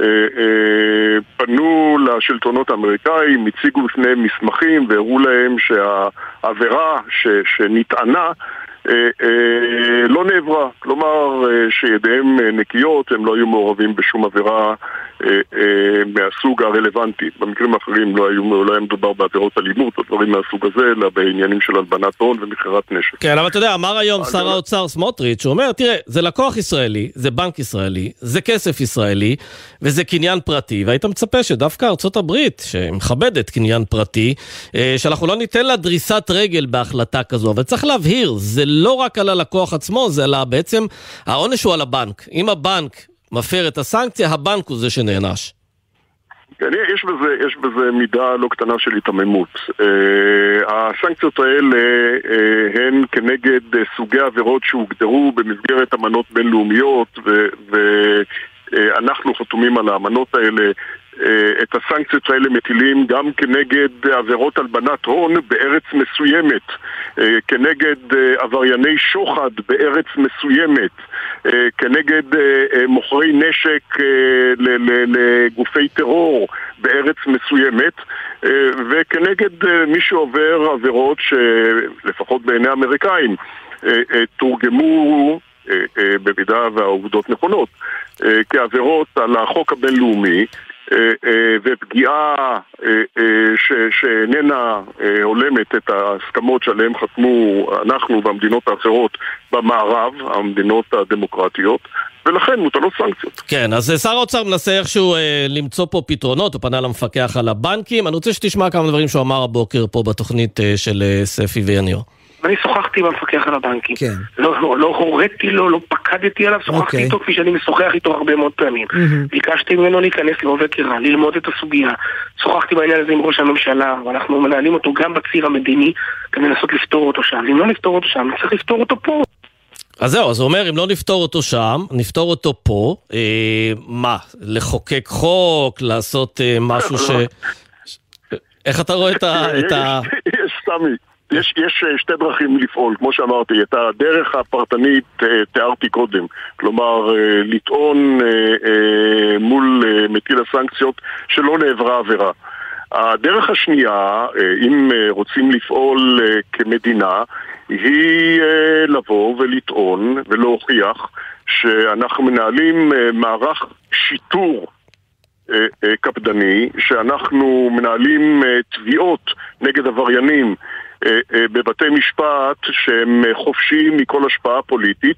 אה, אה, פנו לשלטונות האמריקאים, הציגו בפניהם מסמכים והראו להם שהעבירה שנטענה אה, לא נעברה. כלומר, שידיהם נקיות, הם לא היו מעורבים בשום עבירה מהסוג הרלוונטי. במקרים האחרים לא, היו, לא היה מדובר בעבירות אלימות או דברים מהסוג הזה, אלא בעניינים של הלבנת הון ומכירת נשק. כן, אבל אתה יודע, אמר היום שר האוצר סמוטריץ', הוא אומר, תראה, זה לקוח ישראלי, זה בנק ישראלי, זה כסף ישראלי, וזה קניין פרטי, והיית מצפה שדווקא ארצות הברית, שמכבדת קניין פרטי, אה, שאנחנו לא ניתן לה דריסת רגל בהחלטה כזו. אבל צריך להבהיר, זה לא רק על הלקוח עצמו, זה אלא בעצם העונש הוא על הבנק. אם הבנק מפר את הסנקציה, הבנק הוא זה שנענש. יש בזה, יש בזה מידה לא קטנה של היתממות. Uh, הסנקציות האלה uh, הן כנגד uh, סוגי עבירות שהוגדרו במסגרת אמנות בינלאומיות ואנחנו חתומים על האמנות האלה. את הסנקציות האלה מטילים גם כנגד עבירות הלבנת הון בארץ מסוימת, כנגד עברייני שוחד בארץ מסוימת, כנגד מוכרי נשק לגופי טרור בארץ מסוימת, וכנגד מי שעובר עבירות שלפחות בעיני האמריקאים תורגמו במידה והעובדות נכונות, כעבירות על החוק הבינלאומי אה, אה, ופגיעה אה, שאיננה הולמת את ההסכמות שעליהן חתמו אנחנו והמדינות האחרות במערב, המדינות הדמוקרטיות. ולכן מוטלות סנקציות. כן, אז שר האוצר מנסה איכשהו אה, למצוא פה פתרונות, הוא פנה למפקח על הבנקים. אני רוצה שתשמע כמה דברים שהוא אמר הבוקר פה בתוכנית אה, של אה, ספי ויניר. ואני שוחחתי עם המפקח על הבנקים. כן. לא, לא, לא הוריתי לו, לא פקדתי עליו, שוחחתי אוקיי. איתו כפי שאני משוחח איתו הרבה מאוד פעמים. מהמם. ביקשתי ממנו להיכנס לעובי קרה, ללמוד את הסוגיה. שוחחתי בעניין הזה עם ראש הממשלה, ואנחנו מנהלים אותו גם בציר המדיני, כדי לנסות לפתור אותו שם. אם לא נפתור אותו שם, צריך לפתור אותו פה. אז זהו, אז הוא אומר, אם לא נפתור אותו שם, נפתור אותו פה. אה, מה, לחוקק חוק, לעשות אה, משהו ש... איך אתה רואה את ה... את ה... יש, סמי, יש, יש אה, שתי דרכים לפעול, כמו שאמרתי, את הדרך הפרטנית אה, תיארתי קודם, כלומר אה, לטעון מול מטיל הסנקציות שלא נעברה עבירה. הדרך השנייה, אם רוצים לפעול כמדינה, היא לבוא ולטעון ולהוכיח שאנחנו מנהלים מערך שיטור קפדני, שאנחנו מנהלים תביעות נגד עבריינים בבתי משפט שהם אה, חופשיים מכל השפעה פוליטית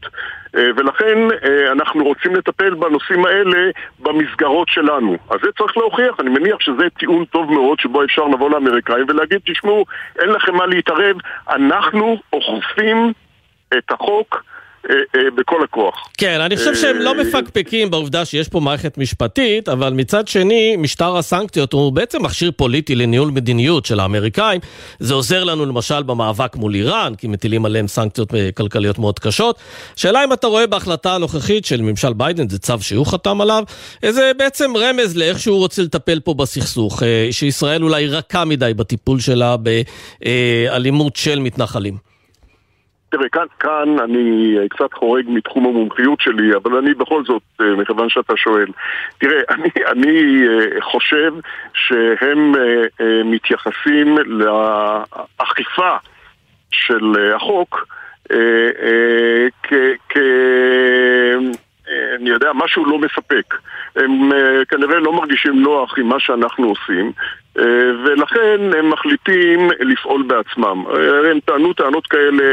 אה, ולכן אה, אנחנו רוצים לטפל בנושאים האלה במסגרות שלנו. אז זה צריך להוכיח, אני מניח שזה טיעון טוב מאוד שבו אפשר לבוא לאמריקאים ולהגיד, תשמעו, אין לכם מה להתערב, אנחנו אוכפים את החוק אה, אה, בכל הכוח. כן, אני חושב שהם לא מפקפקים בעובדה שיש פה מערכת משפטית, אבל מצד שני, משטר הסנקציות הוא בעצם מכשיר פוליטי לניהול מדיניות של האמריקאים. זה עוזר לנו למשל במאבק מול איראן, כי מטילים עליהם סנקציות אה, כלכליות מאוד קשות. שאלה אם אתה רואה בהחלטה הנוכחית של ממשל ביידן, זה צו שהוא חתם עליו, זה בעצם רמז לאיך שהוא רוצה לטפל פה בסכסוך, אה, שישראל אולי רכה מדי בטיפול שלה באלימות של מתנחלים. תראה, כאן, כאן אני אה, קצת חורג מתחום המומחיות שלי, אבל אני בכל זאת, אה, מכיוון שאתה שואל. תראה, אני, אני אה, חושב שהם מתייחסים לאכיפה של החוק כ... אני יודע, משהו לא מספק. הם אה, כנראה לא מרגישים נוח עם מה שאנחנו עושים, ולכן הם מחליטים לפעול בעצמם. אה, הם טענו טענות כאלה,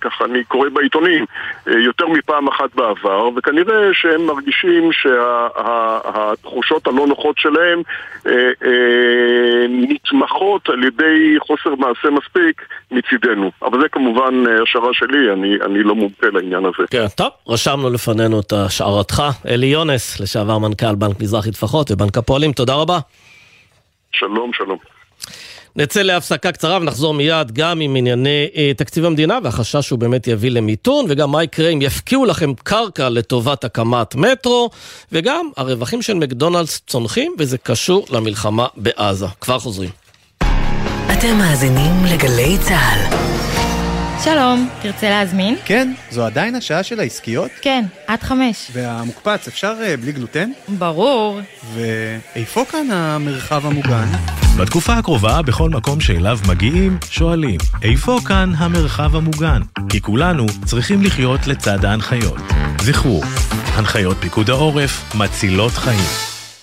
ככה אני קורא בעיתונים, אה, יותר מפעם אחת בעבר, וכנראה שהם מרגישים שהתחושות הלא נוחות שלהם אה, אה, נתמכות על ידי חוסר מעשה מספיק מצידנו. אבל זה כמובן אה, השערה שלי, אני, אני לא מומחה לעניין הזה. כן, טוב, רשמנו לפנינו את השער השערתך. אלי יונס, לשעבר מנכ"ל בנק מזרחי טפחות ובנק הפועלים, תודה רבה. שלום, שלום. נצא להפסקה קצרה ונחזור מיד גם עם ענייני אה, תקציב המדינה והחשש שהוא באמת יביא למיתון וגם מה יקרה אם יפקיעו לכם קרקע לטובת הקמת מטרו וגם הרווחים של מקדונלדס צונחים וזה קשור למלחמה בעזה. כבר חוזרים. אתם מאזינים לגלי צה"ל. שלום, תרצה להזמין? כן, זו עדיין השעה של העסקיות? כן, עד חמש. והמוקפץ, אפשר uh, בלי גלוטן? ברור. ואיפה כאן המרחב המוגן? בתקופה הקרובה, בכל מקום שאליו מגיעים, שואלים, איפה כאן המרחב המוגן? כי כולנו צריכים לחיות לצד ההנחיות. זכרו, הנחיות פיקוד העורף מצילות חיים.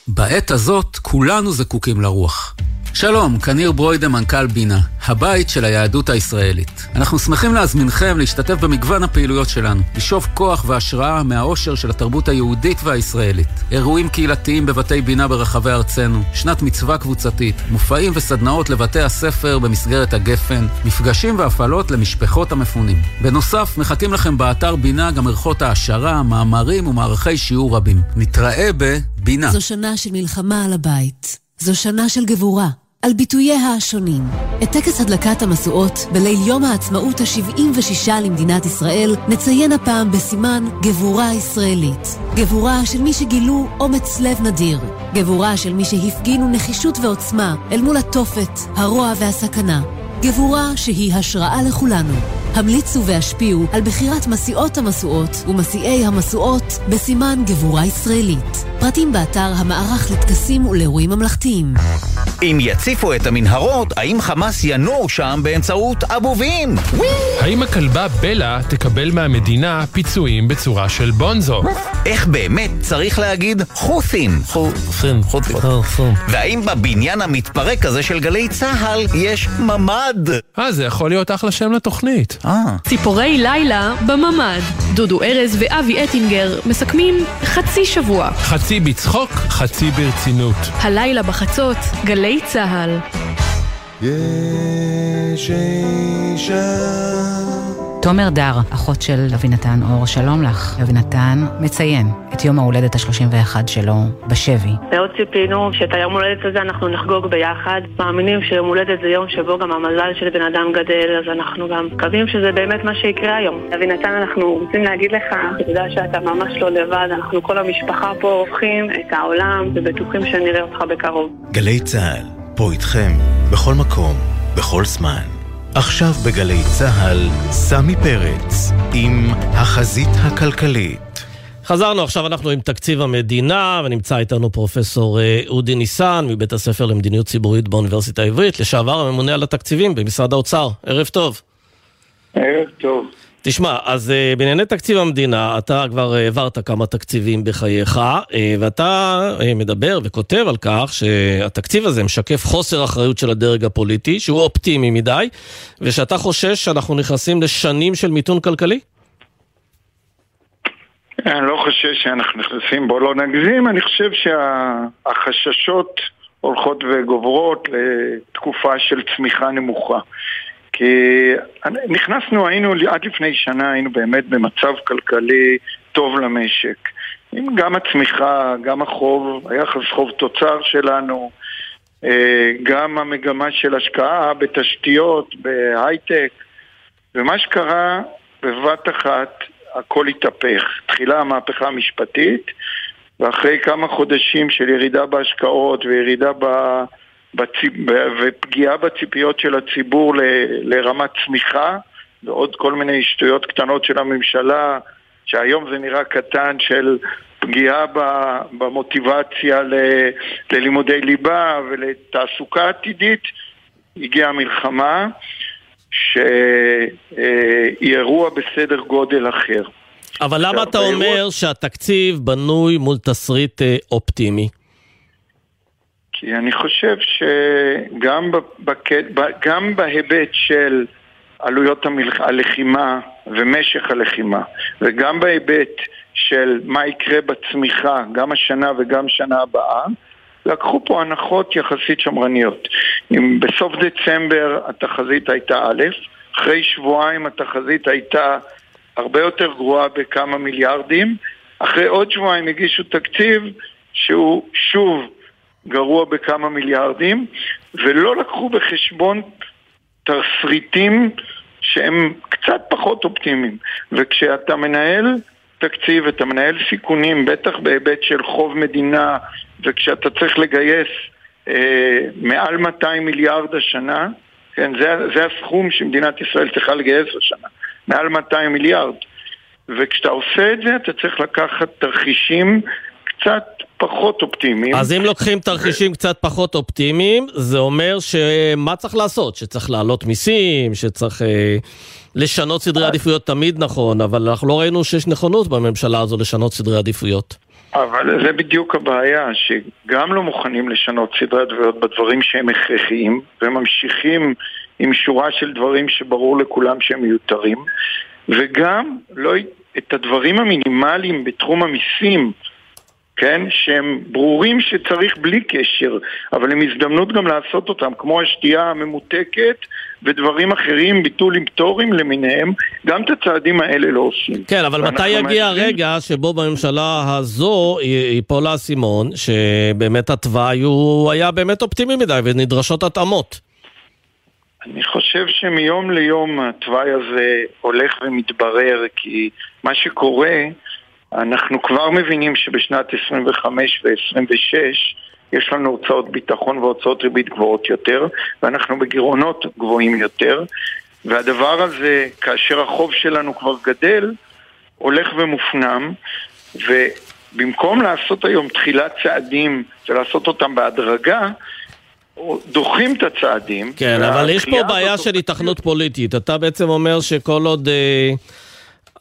בעת הזאת כולנו זקוקים לרוח. שלום, כניר ברוידה, מנכ"ל בינה, הבית של היהדות הישראלית. אנחנו שמחים להזמינכם להשתתף במגוון הפעילויות שלנו, לשאוב כוח והשראה מהאושר של התרבות היהודית והישראלית. אירועים קהילתיים בבתי בינה ברחבי ארצנו, שנת מצווה קבוצתית, מופעים וסדנאות לבתי הספר במסגרת הגפן, מפגשים והפעלות למשפחות המפונים. בנוסף, מחכים לכם באתר בינה גם ערכות העשרה, מאמרים ומערכי שיעור רבים. נתראה בבינה. זו שנה של מלחמה על הבית. זו שנה של גבורה, על ביטוייה השונים. את טקס הדלקת המשואות בליל יום העצמאות ה-76 למדינת ישראל נציין הפעם בסימן גבורה ישראלית. גבורה של מי שגילו אומץ לב נדיר. גבורה של מי שהפגינו נחישות ועוצמה אל מול התופת, הרוע והסכנה. גבורה שהיא השראה לכולנו. המליצו והשפיעו על בחירת מסיעות המשואות ומסיעי המשואות בסימן גבורה ישראלית. פרטים באתר המערך לטקסים ולאירועים ממלכתיים. אם יציפו את המנהרות, האם חמאס ינועו שם באמצעות אבובים? האם הכלבה בלה תקבל מהמדינה פיצויים בצורה של בונזו? איך באמת צריך להגיד חות'ים? חות'ים, חות'ים. והאם בבניין המתפרק הזה של גלי צה"ל יש ממ"ד? אה, זה יכול להיות אחלה שם לתוכנית. אה. ציפורי לילה בממ"ד. דודו ארז ואבי אטינגר מסכמים חצי שבוע. חצי בצחוק, חצי ברצינות. הלילה בחצות, גלי צה"ל. יש אישה תומר דר, אחות של אבינתן אור, שלום לך. אבינתן מציין את יום ההולדת ה-31 שלו בשבי. מאוד ציפינו שאת היום הולדת הזה אנחנו נחגוג ביחד. מאמינים שיום הולדת זה יום שבו גם המזל של בן אדם גדל, אז אנחנו גם מקווים שזה באמת מה שיקרה היום. אבינתן, אנחנו רוצים להגיד לך, אתה יודע שאתה ממש לא לבד, אנחנו כל המשפחה פה הופכים את העולם ובטוחים שנראה אותך בקרוב. גלי צה"ל, פה איתכם, בכל מקום, בכל זמן. עכשיו בגלי צה"ל, סמי פרץ, עם החזית הכלכלית. חזרנו, עכשיו אנחנו עם תקציב המדינה, ונמצא איתנו פרופסור אה, אודי ניסן מבית הספר למדיניות ציבורית באוניברסיטה העברית, לשעבר הממונה על התקציבים במשרד האוצר. ערב טוב. ערב טוב. תשמע, אז uh, בענייני תקציב המדינה, אתה כבר העברת כמה תקציבים בחייך, uh, ואתה uh, מדבר וכותב על כך שהתקציב הזה משקף חוסר אחריות של הדרג הפוליטי, שהוא אופטימי מדי, ושאתה חושש שאנחנו נכנסים לשנים של מיתון כלכלי? אני לא חושב שאנחנו נכנסים, בוא לא נגזים, אני חושב שהחששות הולכות וגוברות לתקופה של צמיחה נמוכה. כי נכנסנו, היינו, עד לפני שנה היינו באמת במצב כלכלי טוב למשק. עם גם הצמיחה, גם החוב, היחס חוב תוצר שלנו, גם המגמה של השקעה בתשתיות, בהייטק, ומה שקרה בבת אחת הכל התהפך. תחילה המהפכה המשפטית, ואחרי כמה חודשים של ירידה בהשקעות וירידה ב... בציפ... ופגיעה בציפיות של הציבור ל... לרמת צמיחה ועוד כל מיני שטויות קטנות של הממשלה שהיום זה נראה קטן של פגיעה במוטיבציה ל... ללימודי ליבה ולתעסוקה עתידית הגיעה המלחמה שהיא אירוע בסדר גודל אחר. אבל למה אתה אומר שהתקציב בנוי מול תסריט אופטימי? כי אני חושב שגם בק... גם בהיבט של עלויות. הלחימה ומשך הלחימה וגם בהיבט של מה יקרה בצמיחה גם השנה וגם שנה הבאה לקחו פה הנחות יחסית שמרניות. אם בסוף דצמבר התחזית הייתה א', אחרי שבועיים התחזית הייתה הרבה יותר גרועה בכמה מיליארדים, אחרי עוד שבועיים הגישו תקציב שהוא שוב גרוע בכמה מיליארדים, ולא לקחו בחשבון תסריטים שהם קצת פחות אופטימיים. וכשאתה מנהל תקציב, אתה מנהל סיכונים, בטח בהיבט של חוב מדינה, וכשאתה צריך לגייס אה, מעל 200 מיליארד השנה, כן, זה, זה הסכום שמדינת ישראל צריכה לגייס השנה, מעל 200 מיליארד. וכשאתה עושה את זה, אתה צריך לקחת תרחישים קצת פחות אופטימיים. אז אם לוקחים תרחישים קצת פחות אופטימיים, זה אומר שמה צריך לעשות? שצריך להעלות מיסים, שצריך אה, לשנות סדרי עדיפויות תמיד נכון, אבל אנחנו לא ראינו שיש נכונות בממשלה הזו לשנות סדרי עדיפויות. אבל זה בדיוק הבעיה, שגם לא מוכנים לשנות סדרי עדיפויות בדברים שהם הכרחיים, וממשיכים עם שורה של דברים שברור לכולם שהם מיותרים, וגם לא, את הדברים המינימליים בתחום המיסים, כן, שהם ברורים שצריך בלי קשר, אבל הם הזדמנות גם לעשות אותם, כמו השתייה הממותקת ודברים אחרים, ביטול עם פטורים למיניהם, גם את הצעדים האלה לא עושים. כן, אבל מתי יגיע הרגע שבו בממשלה הזו ייפול האסימון, שבאמת התוואי הוא היה באמת אופטימי מדי ונדרשות התאמות? אני חושב שמיום ליום התוואי הזה הולך ומתברר, כי מה שקורה... אנחנו כבר מבינים שבשנת 25 ו-26 יש לנו הוצאות ביטחון והוצאות ריבית גבוהות יותר, ואנחנו בגירעונות גבוהים יותר, והדבר הזה, כאשר החוב שלנו כבר גדל, הולך ומופנם, ובמקום לעשות היום תחילת צעדים ולעשות אותם בהדרגה, דוחים את הצעדים. כן, אבל יש פה בעיה של היתכנות פוליטית. אתה בעצם אומר שכל עוד... אה...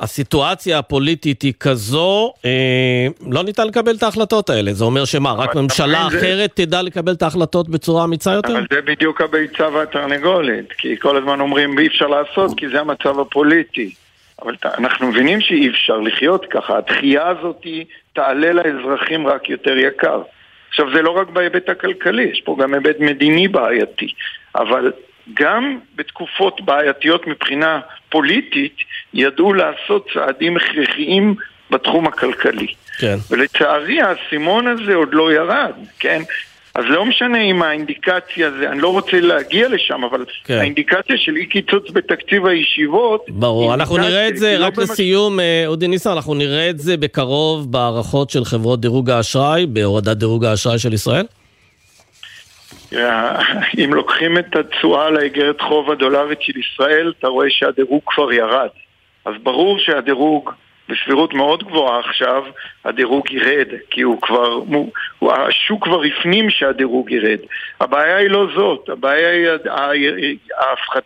הסיטואציה הפוליטית היא כזו, אה, לא ניתן לקבל את ההחלטות האלה. זה אומר שמה, רק ממשלה אחרת זה... תדע לקבל את ההחלטות בצורה אמיצה יותר? אבל זה בדיוק הביצה והתרנגולת, כי כל הזמן אומרים אי אפשר לעשות כי זה המצב הפוליטי. אבל אנחנו מבינים שאי אפשר לחיות ככה, הדחייה הזאת תעלה לאזרחים רק יותר יקר. עכשיו זה לא רק בהיבט הכלכלי, יש פה גם היבט מדיני בעייתי, אבל גם בתקופות בעייתיות מבחינה פוליטית, ידעו לעשות צעדים הכרחיים בתחום הכלכלי. כן. ולצערי האסימון הזה עוד לא ירד, כן? אז לא משנה אם האינדיקציה זה, אני לא רוצה להגיע לשם, אבל כן. האינדיקציה של אי קיצוץ בתקציב הישיבות... ברור, אנחנו נראה את זה, לא רק במש... לסיום, אה, אודי ניסן, אנחנו נראה את זה בקרוב בהערכות של חברות דירוג האשראי, בהורדת דירוג האשראי של ישראל? אם לוקחים את התשואה על האגרת חוב הדולרית של ישראל, אתה רואה שהדירוג כבר ירד. אז ברור שהדירוג בסבירות מאוד גבוהה עכשיו, הדירוג ירד, כי הוא כבר, הוא, השוק כבר הפנים שהדירוג ירד. הבעיה היא לא זאת, הבעיה היא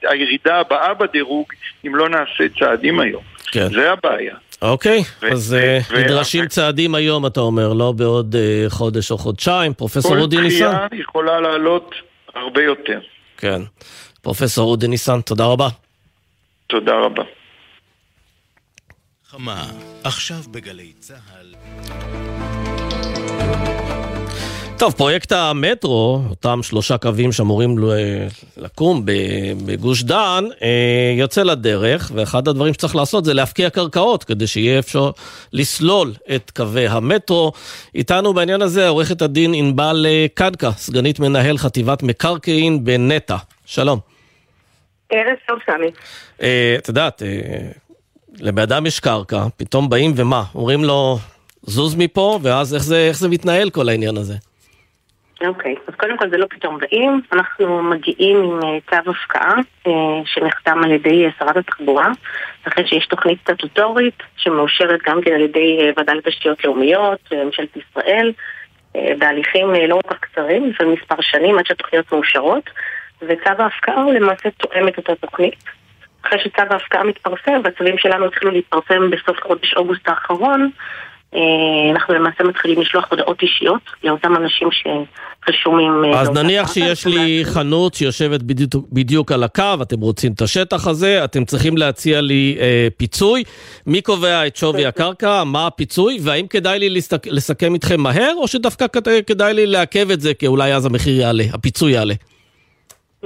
הירידה הבאה בדירוג אם לא נעשה צעדים היום. כן. זה הבעיה. אוקיי, ו- אז ו- נדרשים ו- צעדים היום, אתה אומר, לא בעוד uh, חודש או חודשיים. פרופסור אודי ניסן. כל דחייה יכולה לעלות הרבה יותר. כן. פרופסור אודי ניסן, תודה רבה. תודה רבה. חמה, עכשיו בגלי צה"ל. טוב, פרויקט המטרו, אותם שלושה קווים שאמורים לקום בגוש דן, אה, יוצא לדרך, ואחד הדברים שצריך לעשות זה להפקיע קרקעות, כדי שיהיה אפשר לסלול את קווי המטרו. איתנו בעניין הזה עורכת הדין ענבל אה, קדקה, סגנית מנהל חטיבת מקרקעין בנטע. שלום. ערב טוב, סמי. אה, את יודעת, לבן אדם יש קרקע, פתאום באים ומה? אומרים לו, זוז מפה, ואז איך זה, איך זה מתנהל כל העניין הזה? אוקיי, okay. אז קודם כל זה לא פתאום באים, אנחנו מגיעים עם uh, צו הפקעה uh, שנחתם על ידי uh, שרת התחבורה, אחרי שיש תוכנית סטטוטורית שמאושרת גם כן על ידי ועדה לתשתיות לאומיות, ממשלת ישראל, בהליכים לא כל כך קצרים, לפעמים מספר שנים עד שהתוכניות מאושרות, וצו ההפקעה הוא למעשה תואם את אותה תוכנית. אחרי שצו ההפקעה מתפרסם, והצווים שלנו התחילו להתפרסם בסוף חודש אוגוסט האחרון, אה, אנחנו למעשה מתחילים לשלוח הודעות אישיות לאותם אנשים שרשומים... אה, אז נניח שיש לי חנות שיושבת בדיוק, בדיוק על הקו, אתם רוצים את השטח הזה, אתם צריכים להציע לי אה, פיצוי. מי קובע את שווי הקרקע, מה הפיצוי, והאם כדאי לי לסכם איתכם מהר, או שדווקא כדאי לי לעכב את זה, כי אולי אז המחיר יעלה, הפיצוי יעלה?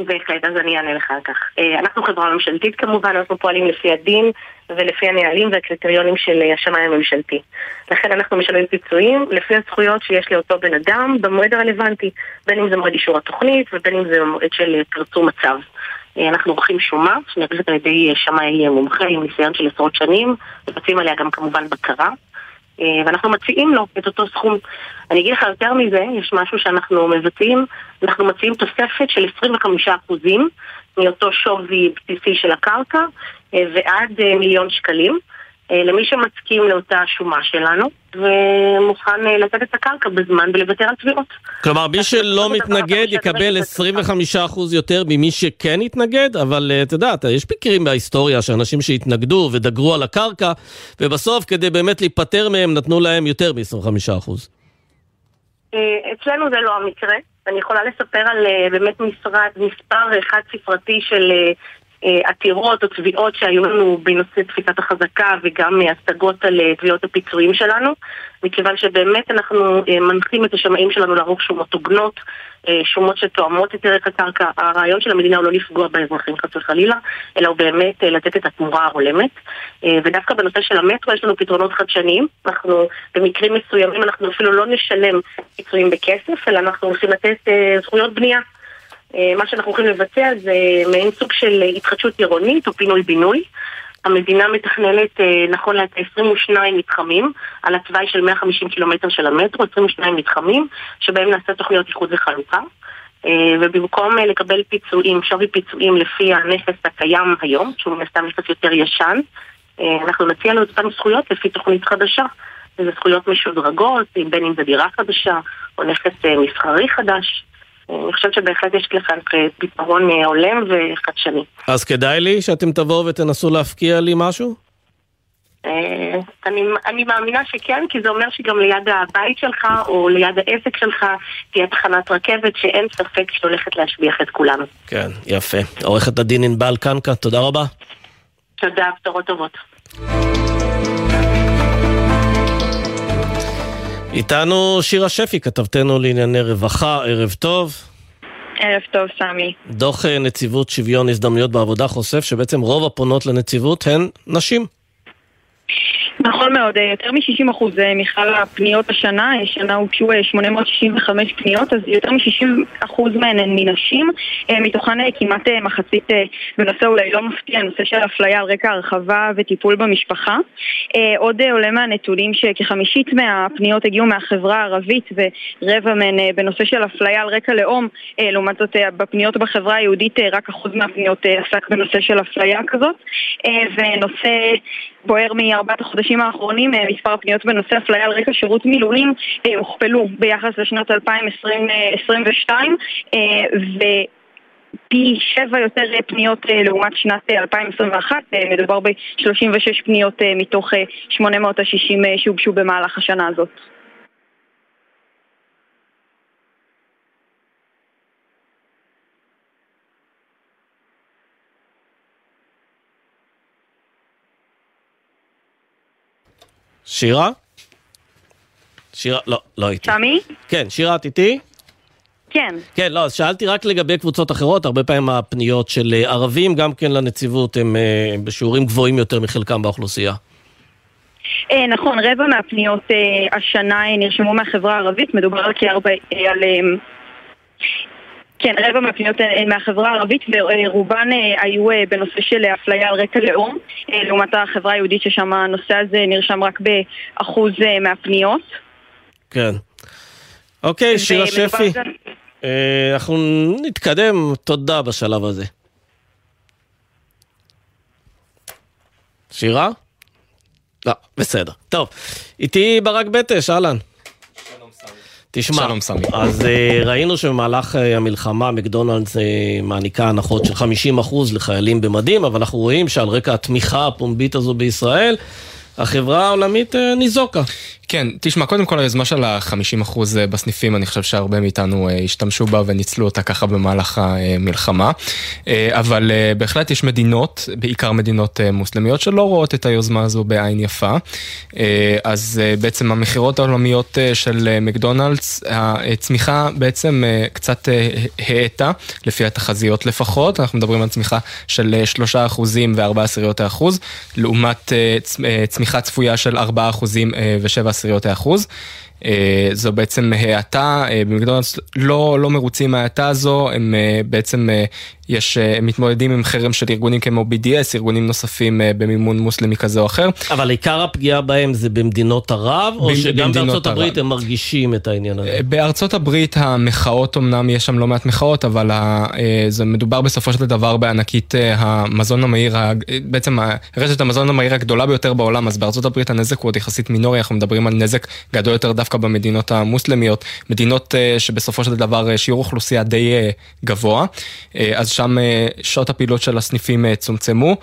בהחלט, אז אני אענה לך על כך. אה, אנחנו חברה ממשלתית כמובן, אנחנו פועלים לפי הדין ולפי הנהלים והקריטריונים של אה, השמאי הממשלתי. לכן אנחנו משלמים פיצויים לפי הזכויות שיש לאותו בן אדם במועד הרלוונטי, בין אם זה מועד אישור התוכנית ובין אם זה מועד של אה, פרסום מצב. אנחנו עורכים שומה, שנערכת על ידי שמאי מומחה עם ניסיון של עשרות שנים, מבצעים עליה גם כמובן בקרה. ואנחנו מציעים לו את אותו סכום. אני אגיד לך יותר מזה, יש משהו שאנחנו מבצעים, אנחנו מציעים תוספת של 25% מאותו שווי בסיסי של הקרקע ועד מיליון שקלים. למי שמסכים לאותה שומה שלנו ומוכן לתת את הקרקע בזמן ולוותר על תביעות. כלומר, מי שלא מתנגד יקבל 25% יותר ממי שכן התנגד, אבל את יודעת, יש מקרים בהיסטוריה שאנשים שהתנגדו ודגרו על הקרקע, ובסוף כדי באמת להיפטר מהם נתנו להם יותר מ-25%. אצלנו זה לא המקרה. אני יכולה לספר על באמת משרד, מספר חד ספרתי של עתירות או תביעות שהיו לנו בנושא תפיסת החזקה וגם השגות על תביעות הפיצויים שלנו. מכיוון שבאמת אנחנו מנחים את השמאים שלנו לערוך שומות הוגנות שומות שתואמות את ערך הקרקע. הרעיון של המדינה הוא לא לפגוע באזרחים חס וחלילה אלא הוא באמת לתת את התמורה ההולמת. ודווקא בנושא של המטרו יש לנו פתרונות חדשניים. אנחנו במקרים מסוימים אנחנו אפילו לא נשלם פיצויים בכסף אלא אנחנו הולכים לתת זכויות בנייה מה שאנחנו הולכים לבצע זה מעין סוג של התחדשות עירונית או פינוי-בינוי. המדינה מתכננת נכון לעת 22 מתחמים על התוואי של 150 קילומטר של המטרו, 22 מתחמים שבהם נעשה תוכניות איחוד וחלוקה. ובמקום לקבל פיצויים, שווי פיצויים לפי הנכס הקיים היום, שהוא מן נכס יותר ישן, אנחנו נציע לו אותן זכויות לפי תוכנית חדשה. וזה זכויות משודרגות, בין אם זה דירה חדשה או נכס מסחרי חדש. אני חושבת שבהחלט יש לכאן פתרון הולם וחדשני. אז כדאי לי שאתם תבואו ותנסו להפקיע לי משהו? אני, אני מאמינה שכן, כי זה אומר שגם ליד הבית שלך או ליד העסק שלך תהיה תחנת רכבת שאין ספק שהולכת להשביח את כולנו. כן, יפה. עורכת הדין ענבל קנקה, תודה רבה. תודה, בשורות טובות. איתנו שירה שפי, כתבתנו לענייני רווחה, ערב טוב. ערב טוב, סמי. דוח נציבות שוויון הזדמנויות בעבודה חושף שבעצם רוב הפונות לנציבות הן נשים. נכון מאוד, יותר מ-60% מכלל הפניות השנה, השנה הוגשו 865 פניות, אז יותר מ-60% מהן הן מנשים, מתוכן כמעט מחצית בנושא אולי לא מפתיע, נושא של אפליה על רקע הרחבה וטיפול במשפחה. עוד עולה מהנתונים שכחמישית מהפניות הגיעו מהחברה הערבית ורבע מהן בנושא של אפליה על רקע לאום, לעומת זאת בפניות בחברה היהודית רק אחוז מהפניות עסק בנושא של אפליה כזאת, ונושא בוער מארבעת החודשים האחרונים, מספר הפניות בנושא אפליה על רקע שירות מילואים הוכפלו ביחס לשנת 2022 ו... פי שבע יותר פניות לעומת שנת 2021, מדובר ב-36 פניות מתוך 860 שהוגשו במהלך השנה הזאת. שירה? שירה, לא, לא הייתי. סמי? כן, שירה, את איתי? כן. כן, לא, אז שאלתי רק לגבי קבוצות אחרות, הרבה פעמים הפניות של ערבים, גם כן לנציבות, הם בשיעורים גבוהים יותר מחלקם באוכלוסייה. נכון, רבע מהפניות השנה נרשמו מהחברה הערבית, מדובר. על... כן, רבע מהפניות מהחברה הערבית ורובן היו בנושא של אפליה על רקע לאום לעומת החברה היהודית ששם הנושא הזה נרשם רק באחוז מהפניות. כן. אוקיי, שירה שפי. אנחנו נתקדם, תודה בשלב הזה. שירה? לא, בסדר. טוב, איתי ברק בטש, אהלן. תשמע, שלום סמי. אז uh, ראינו שבמהלך uh, המלחמה מקדונלדס uh, מעניקה הנחות של 50% לחיילים במדים, אבל אנחנו רואים שעל רקע התמיכה הפומבית הזו בישראל, החברה העולמית ניזוקה. כן, תשמע, קודם כל היוזמה של ה-50% בסניפים, אני חושב שהרבה מאיתנו אה, השתמשו בה וניצלו אותה ככה במהלך המלחמה. אה, אבל אה, בהחלט יש מדינות, בעיקר מדינות מוסלמיות, שלא רואות את היוזמה הזו בעין יפה. אז בעצם המכירות העולמיות של מקדונלדס, הצמיחה בעצם קצת האטה, לפי התחזיות לפחות. אנחנו מדברים על צמיחה של 3% ו-4 עשיריות האחוז, לעומת צמיחה צפויה של 4% ו-7 עשיריות האחוז. אה, זו בעצם האטה, אה, במקדונלדס לא, לא מרוצים מההאטה הזו, הם אה, בעצם יש, הם מתמודדים עם חרם של ארגונים כמו BDS, ארגונים נוספים במימון מוסלמי כזה או אחר. אבל עיקר הפגיעה בהם זה במדינות ערב, או שגם בארצות הברית ערב. הם מרגישים את העניין הזה? בארצות הברית המחאות, אמנם יש שם לא מעט מחאות, אבל זה מדובר בסופו של דבר בענקית המזון המהיר, בעצם רשת המזון המהיר הגדולה ביותר בעולם, אז בארצות הברית הנזק הוא עוד יחסית מינורי, אנחנו מדברים על נזק גדול יותר דווקא במדינות המוסלמיות, מדינות שבסופו של דבר שיעור אוכלוסייה די גבוה, אז שם שעות הפעילות של הסניפים צומצמו,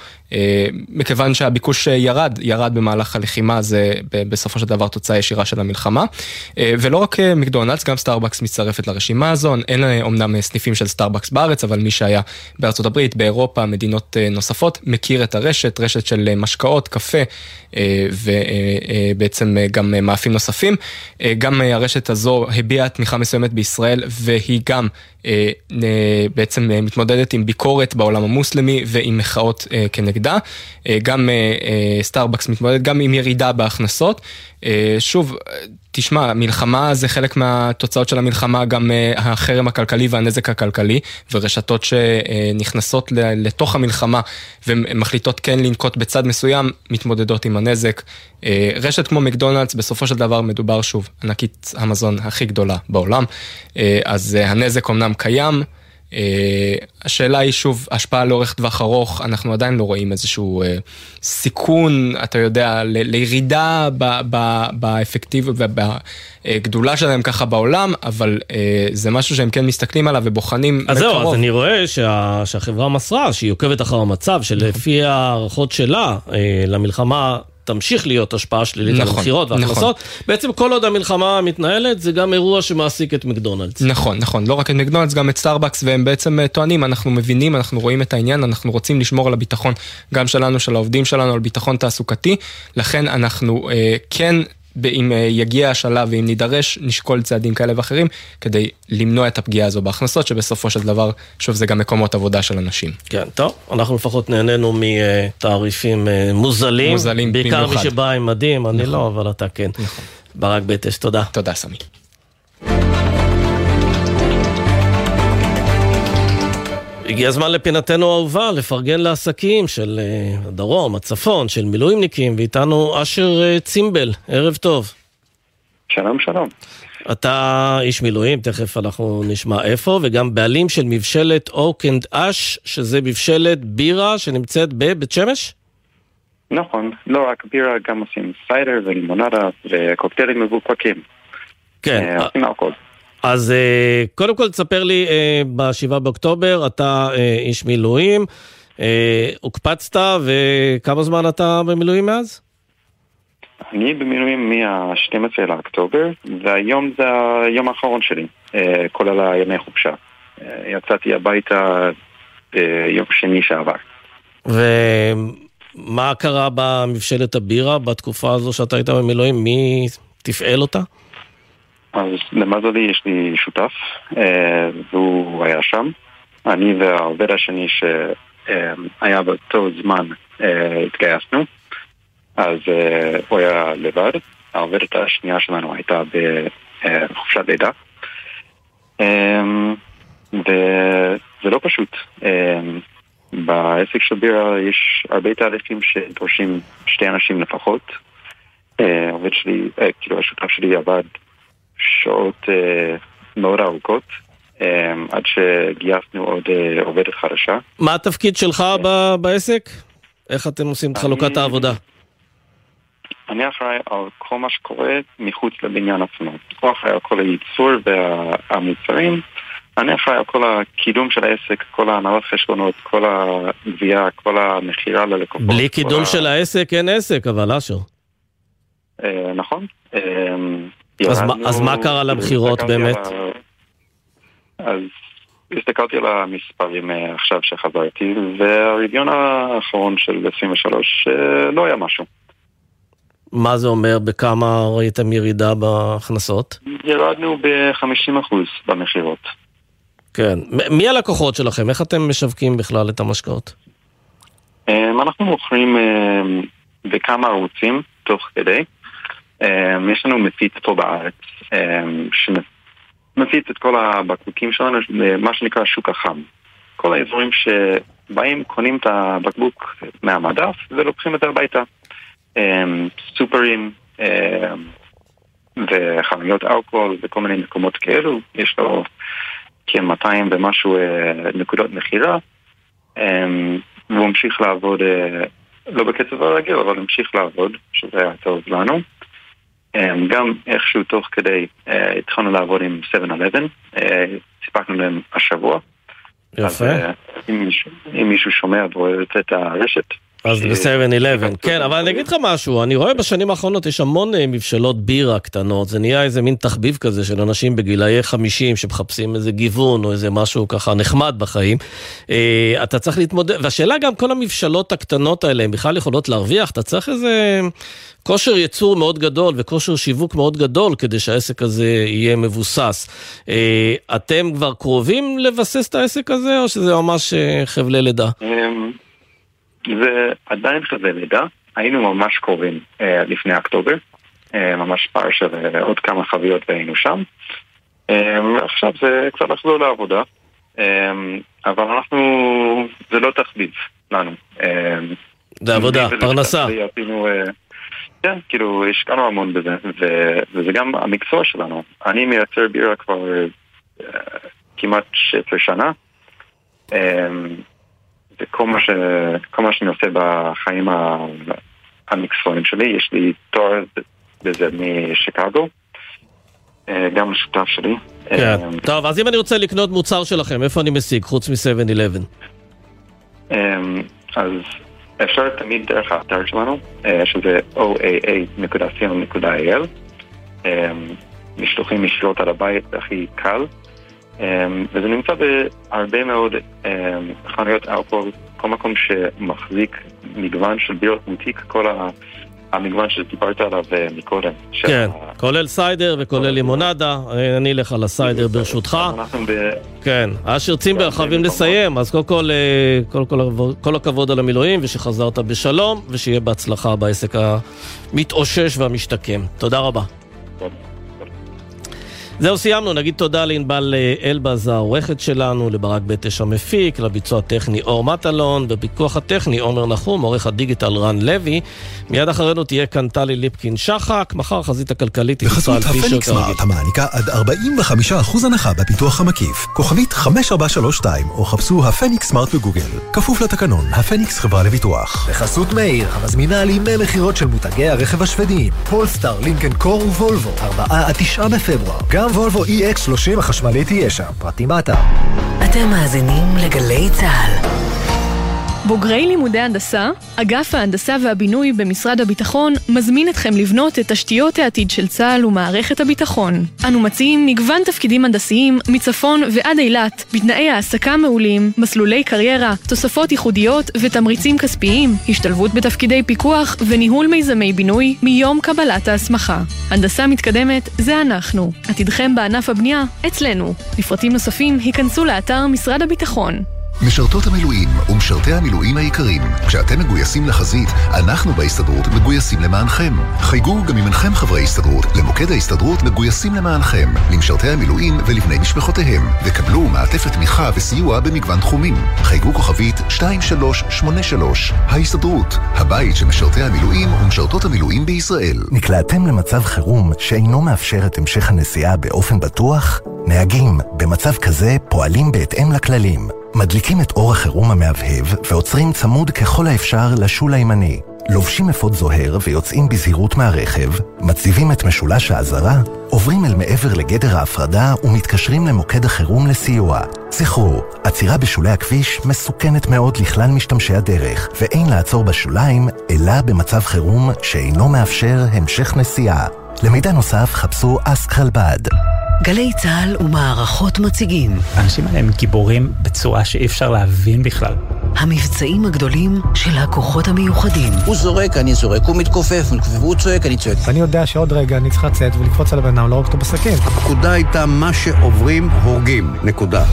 מכיוון שהביקוש ירד, ירד במהלך הלחימה, זה בסופו של דבר תוצאה ישירה של המלחמה. ולא רק מקדונלדס, גם סטארבקס מצטרפת לרשימה הזו, אין אומנם סניפים של סטארבקס בארץ, אבל מי שהיה בארצות הברית, באירופה, מדינות נוספות, מכיר את הרשת, רשת של משקאות, קפה ובעצם גם מאפים נוספים. גם הרשת הזו הביעה תמיכה מסוימת בישראל והיא גם אה, בעצם מתמודדת עם ביקורת בעולם המוסלמי ועם מחאות אה, כנגדה. אה, גם סטארבקס מתמודדת גם עם ירידה בהכנסות. שוב, תשמע, מלחמה זה חלק מהתוצאות של המלחמה, גם החרם הכלכלי והנזק הכלכלי, ורשתות שנכנסות לתוך המלחמה ומחליטות כן לנקוט בצד מסוים, מתמודדות עם הנזק. רשת כמו מקדונלדס, בסופו של דבר מדובר שוב, ענקית המזון הכי גדולה בעולם, אז הנזק אמנם קיים. Uh, השאלה היא שוב, השפעה לאורך טווח ארוך, אנחנו עדיין לא רואים איזשהו uh, סיכון, אתה יודע, ל- לירידה באפקטיביות ובגדולה שלהם ככה בעולם, אבל זה משהו שהם כן מסתכלים עליו ובוחנים אז זהו, אז אני רואה שה, שהחברה מסרה שהיא עוקבת אחר המצב, שלפי ההערכות שלה למלחמה תמשיך להיות השפעה שלילית נכון, על המכירות וההכנסות. נכון. בעצם כל עוד המלחמה מתנהלת, זה גם אירוע שמעסיק את מקדונלדס. נכון, נכון. לא רק את מקדונלדס, גם את סטארבקס, והם בעצם אה, טוענים, אנחנו מבינים, אנחנו רואים את העניין, אנחנו רוצים לשמור על הביטחון גם שלנו, של העובדים שלנו, על ביטחון תעסוקתי. לכן אנחנו אה, כן... אם אה, יגיע השלב ואם נידרש, נשקול צעדים כאלה ואחרים כדי למנוע את הפגיעה הזו בהכנסות, שבסופו של דבר, שוב, זה גם מקומות עבודה של אנשים. כן, טוב, אנחנו לפחות נהנינו מתעריפים אה, מוזלים. מוזלים במיוחד. בעיקר מי שבא עם מדים, אני נכון. לא, אבל אתה כן. נכון. ברק בטש, תודה. תודה, סמי. הגיע הזמן לפינתנו האהובה, לפרגן לעסקים של uh, הדרום, הצפון, של מילואימניקים, ואיתנו אשר uh, צימבל, ערב טוב. שלום, שלום. אתה איש מילואים, תכף אנחנו נשמע איפה, וגם בעלים של מבשלת Oak and Ash, שזה מבשלת בירה שנמצאת בבית שמש? נכון, לא רק בירה, גם עושים סיידר ולימונדה וקוקטיילים מבוקבקים. כן. אה, עושים הכל. אז אה, קודם כל תספר לי, אה, ב-7 באוקטובר אתה אה, איש מילואים, הוקפצת וכמה זמן אתה במילואים מאז? אני במילואים מה-12 לאוקטובר, והיום זה היום האחרון שלי, כולל הימי חופשה. יצאתי הביתה ביום שני שעבר. ומה קרה במבשלת הבירה בתקופה הזו שאתה היית במילואים? מי תפעל אותה? אז למזלי יש לי שותף, אה, והוא היה שם. אני והעובד השני שהיה באותו זמן אה, התגייסנו, אז אה, הוא היה לבד. העובדת השנייה שלנו הייתה בחופשת לידה. וזה לא פשוט. בעסק של בירה יש הרבה תהליכים שדורשים שתי אנשים לפחות. העובד שלי, כאילו השותף שלי עבד שעות אה, מאוד ארוכות. אה, עד שגייסנו עוד אה, עובדת חדשה. מה התפקיד שלך ב- בעסק? איך אתם עושים את חלוקת העבודה? אני אחראי על כל מה שקורה מחוץ לבניין עצמו. הוא אחראי על כל הייצור והמוצרים. אני אחראי על כל הקידום של העסק, כל ההנהלת חשבונות, כל הגבייה, כל המכירה ללקוחות. בלי קידום ה... של העסק אין עסק, אבל אשר. נכון. אז מה- ירדנו- אז מה קרה הסתכלתי באמת? ה- אז הסתכלתי על המספרים אה, עכשיו שחזרתי, והרדיון האחרון של 23 אה, לא היה משהו. מה זה אומר, בכמה ראיתם ירידה בהכנסות? ירדנו ב-50% במכירות. כן. מי הלקוחות שלכם? איך אתם משווקים בכלל את המשקאות? אמ, אנחנו מוכרים בכמה ערוצים תוך כדי. אמ, יש לנו מפיץ פה בארץ אמ, שמפיץ את כל הבקבוקים שלנו, מה שנקרא שוק החם. כל האזורים שבאים, קונים את הבקבוק מהמדף ולוקחים את זה הביתה. אמ, סופרים וחנויות אלכוהול וכל מיני מקומות כאלו, יש לו כ-200 ומשהו אה, נקודות מכירה. והוא המשיך לעבוד, אה, לא בקצב הרגיל, אבל המשיך לעבוד, שזה היה טוב לנו. אמ, גם איכשהו תוך כדי אה, התחלנו לעבוד עם 7-11, אה, סיפקנו להם השבוע. יפה. אז, אה, אם מישהו- שומע ורואה את הרשת, אז ב-7-11, כן, אבל אני אגיד לך משהו, אני רואה בשנים האחרונות יש המון אה, מבשלות בירה קטנות, זה נהיה איזה מין תחביב כזה של אנשים בגילאי 50 שמחפשים איזה גיוון או איזה משהו ככה נחמד בחיים. אה, אתה צריך להתמודד, והשאלה גם, כל המבשלות הקטנות האלה, הן בכלל יכולות להרוויח? אתה צריך איזה כושר ייצור מאוד גדול וכושר שיווק מאוד גדול כדי שהעסק הזה יהיה מבוסס. אה, אתם כבר קרובים לבסס את העסק הזה, או שזה ממש חבלי לידה? זה עדיין כזה לידה, היינו ממש קרובים אה, לפני אוקטובר, אה, ממש פער של אה, עוד כמה חביות והיינו שם. אה, עכשיו זה קצת לחזור לעבודה, אה, אבל אנחנו, זה לא תחביב לנו. אה, זה עבודה, וזה פרנסה. אה, כן, כאילו, השקענו המון בזה, ו- וזה גם המקצוע שלנו. אני מייצר בירה כבר אה, כמעט 16 שנה. וכל מה, ש... כל מה שאני עושה בחיים המקצועיים שלי, יש לי תואר בזה משיקגו, אה, גם השותף שלי. כן. אה, טוב, אז אם אני רוצה לקנות מוצר שלכם, איפה אני משיג, חוץ מ-7-11? אה, אז אפשר תמיד דרך האתר שלנו, שזה oaa.co.il. משלוחים ישירות על הבית הכי קל. אה, וזה נמצא בהרבה מאוד אה, חנויות אלכוהול, כל מקום שמחזיק מגוון של בירות בוטיק, כל ה- המגוון שדיברת עליו אה, מקודם. כן, כולל סיידר וכולל לימונדה, אה, אני אלך על הסיידר ברשותך. ב... כן, אשר צימבר חייבים לסיים, אז קודם כל, אה, כל, כל, הכבוד- כל הכבוד על המילואים ושחזרת בשלום, ושיהיה בהצלחה בעסק המתאושש והמשתקם. תודה רבה. זהו, סיימנו. נגיד תודה לענבל אה, אלבז העורכת שלנו, לברק בטש המפיק, לביצוע הטכני אור מטלון, בפיקוח הטכני עומר נחום, עורך הדיגיטל רן לוי. מיד אחרינו תהיה כאן טלי ליפקין שחק, מחר חזית הכלכלית בחסות ישראל פישר הפניקס כרגיל. סמארט המעניקה עד 45% הנחה בפיתוח המקיף. כוכבית 5432 או חפשו הפניקס סמארט בגוגל. כפוף לתקנון, הפניקס חברה לביטוח. בחסות מאיר, המזמינה על ימי מכירות של מותגי הרכב השוודיים. פולסטאר, לינקן קור ווולבו, 4 עד 9 בפברואר. גם וולבו EX30 החשמלית תהיה שם, פרטים באתר. אתם מאזינים לגלי צה"ל. בוגרי לימודי הנדסה, אגף ההנדסה והבינוי במשרד הביטחון מזמין אתכם לבנות את תשתיות העתיד של צה"ל ומערכת הביטחון. אנו מציעים מגוון תפקידים הנדסיים מצפון ועד אילת, בתנאי העסקה מעולים, מסלולי קריירה, תוספות ייחודיות ותמריצים כספיים, השתלבות בתפקידי פיקוח וניהול מיזמי בינוי מיום קבלת ההסמכה. הנדסה מתקדמת זה אנחנו. עתידכם בענף הבנייה אצלנו. לפרטים נוספים היכנסו לאתר משרד הביטחון. משרתות המילואים ומשרתי המילואים היקרים, כשאתם מגויסים לחזית, אנחנו בהסתדרות מגויסים למענכם. חייגו גם אם אינכם חברי הסתדרות, למוקד ההסתדרות מגויסים למענכם, למשרתי המילואים ולבני משפחותיהם, וקבלו מעטפת תמיכה וסיוע במגוון תחומים. חייגו כוכבית 2383, ההסתדרות, הבית של משרתי המילואים ומשרתות המילואים בישראל. נקלעתם למצב חירום שאינו מאפשר את המשך הנסיעה באופן בטוח? נהגים במצב כזה פועלים בהתאם לכללים. מדליקים את אור החירום המהבהב ועוצרים צמוד ככל האפשר לשול הימני. לובשים אפוד זוהר ויוצאים בזהירות מהרכב, מציבים את משולש האזהרה, עוברים אל מעבר לגדר ההפרדה ומתקשרים למוקד החירום לסיוע. זכרו, עצירה בשולי הכביש מסוכנת מאוד לכלל משתמשי הדרך, ואין לעצור בשוליים, אלא במצב חירום שאינו מאפשר המשך נסיעה. למידע נוסף חפשו אסק רלב"ד. גלי צה"ל ומערכות מציגים. האנשים האלה הם גיבורים בצורה שאי אפשר להבין בכלל. המבצעים הגדולים של הכוחות המיוחדים. הוא זורק, אני זורק, הוא מתכופף, והוא צועק, אני צועק. ואני יודע שעוד רגע אני צריך לצאת ולקפוץ על הבן אדם, להרוג אותו בסכין. הפקודה הייתה מה שעוברים, הורגים. נקודה.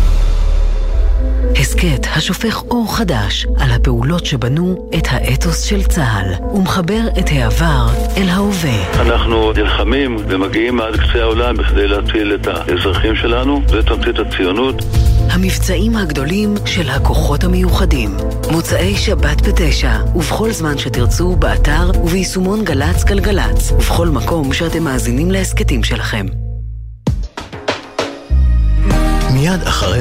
הסכת השופך אור חדש על הפעולות שבנו את האתוס של צה"ל ומחבר את העבר אל ההווה. אנחנו נלחמים ומגיעים עד קצה העולם בכדי להציל את האזרחים שלנו, זה תמצית הציונות. המבצעים הגדולים של הכוחות המיוחדים. מוצאי שבת בתשע, ובכל זמן שתרצו, באתר וביישומון גל"צ גלגלצ, ובכל מקום שאתם מאזינים להסכתים שלכם. מיד אחרי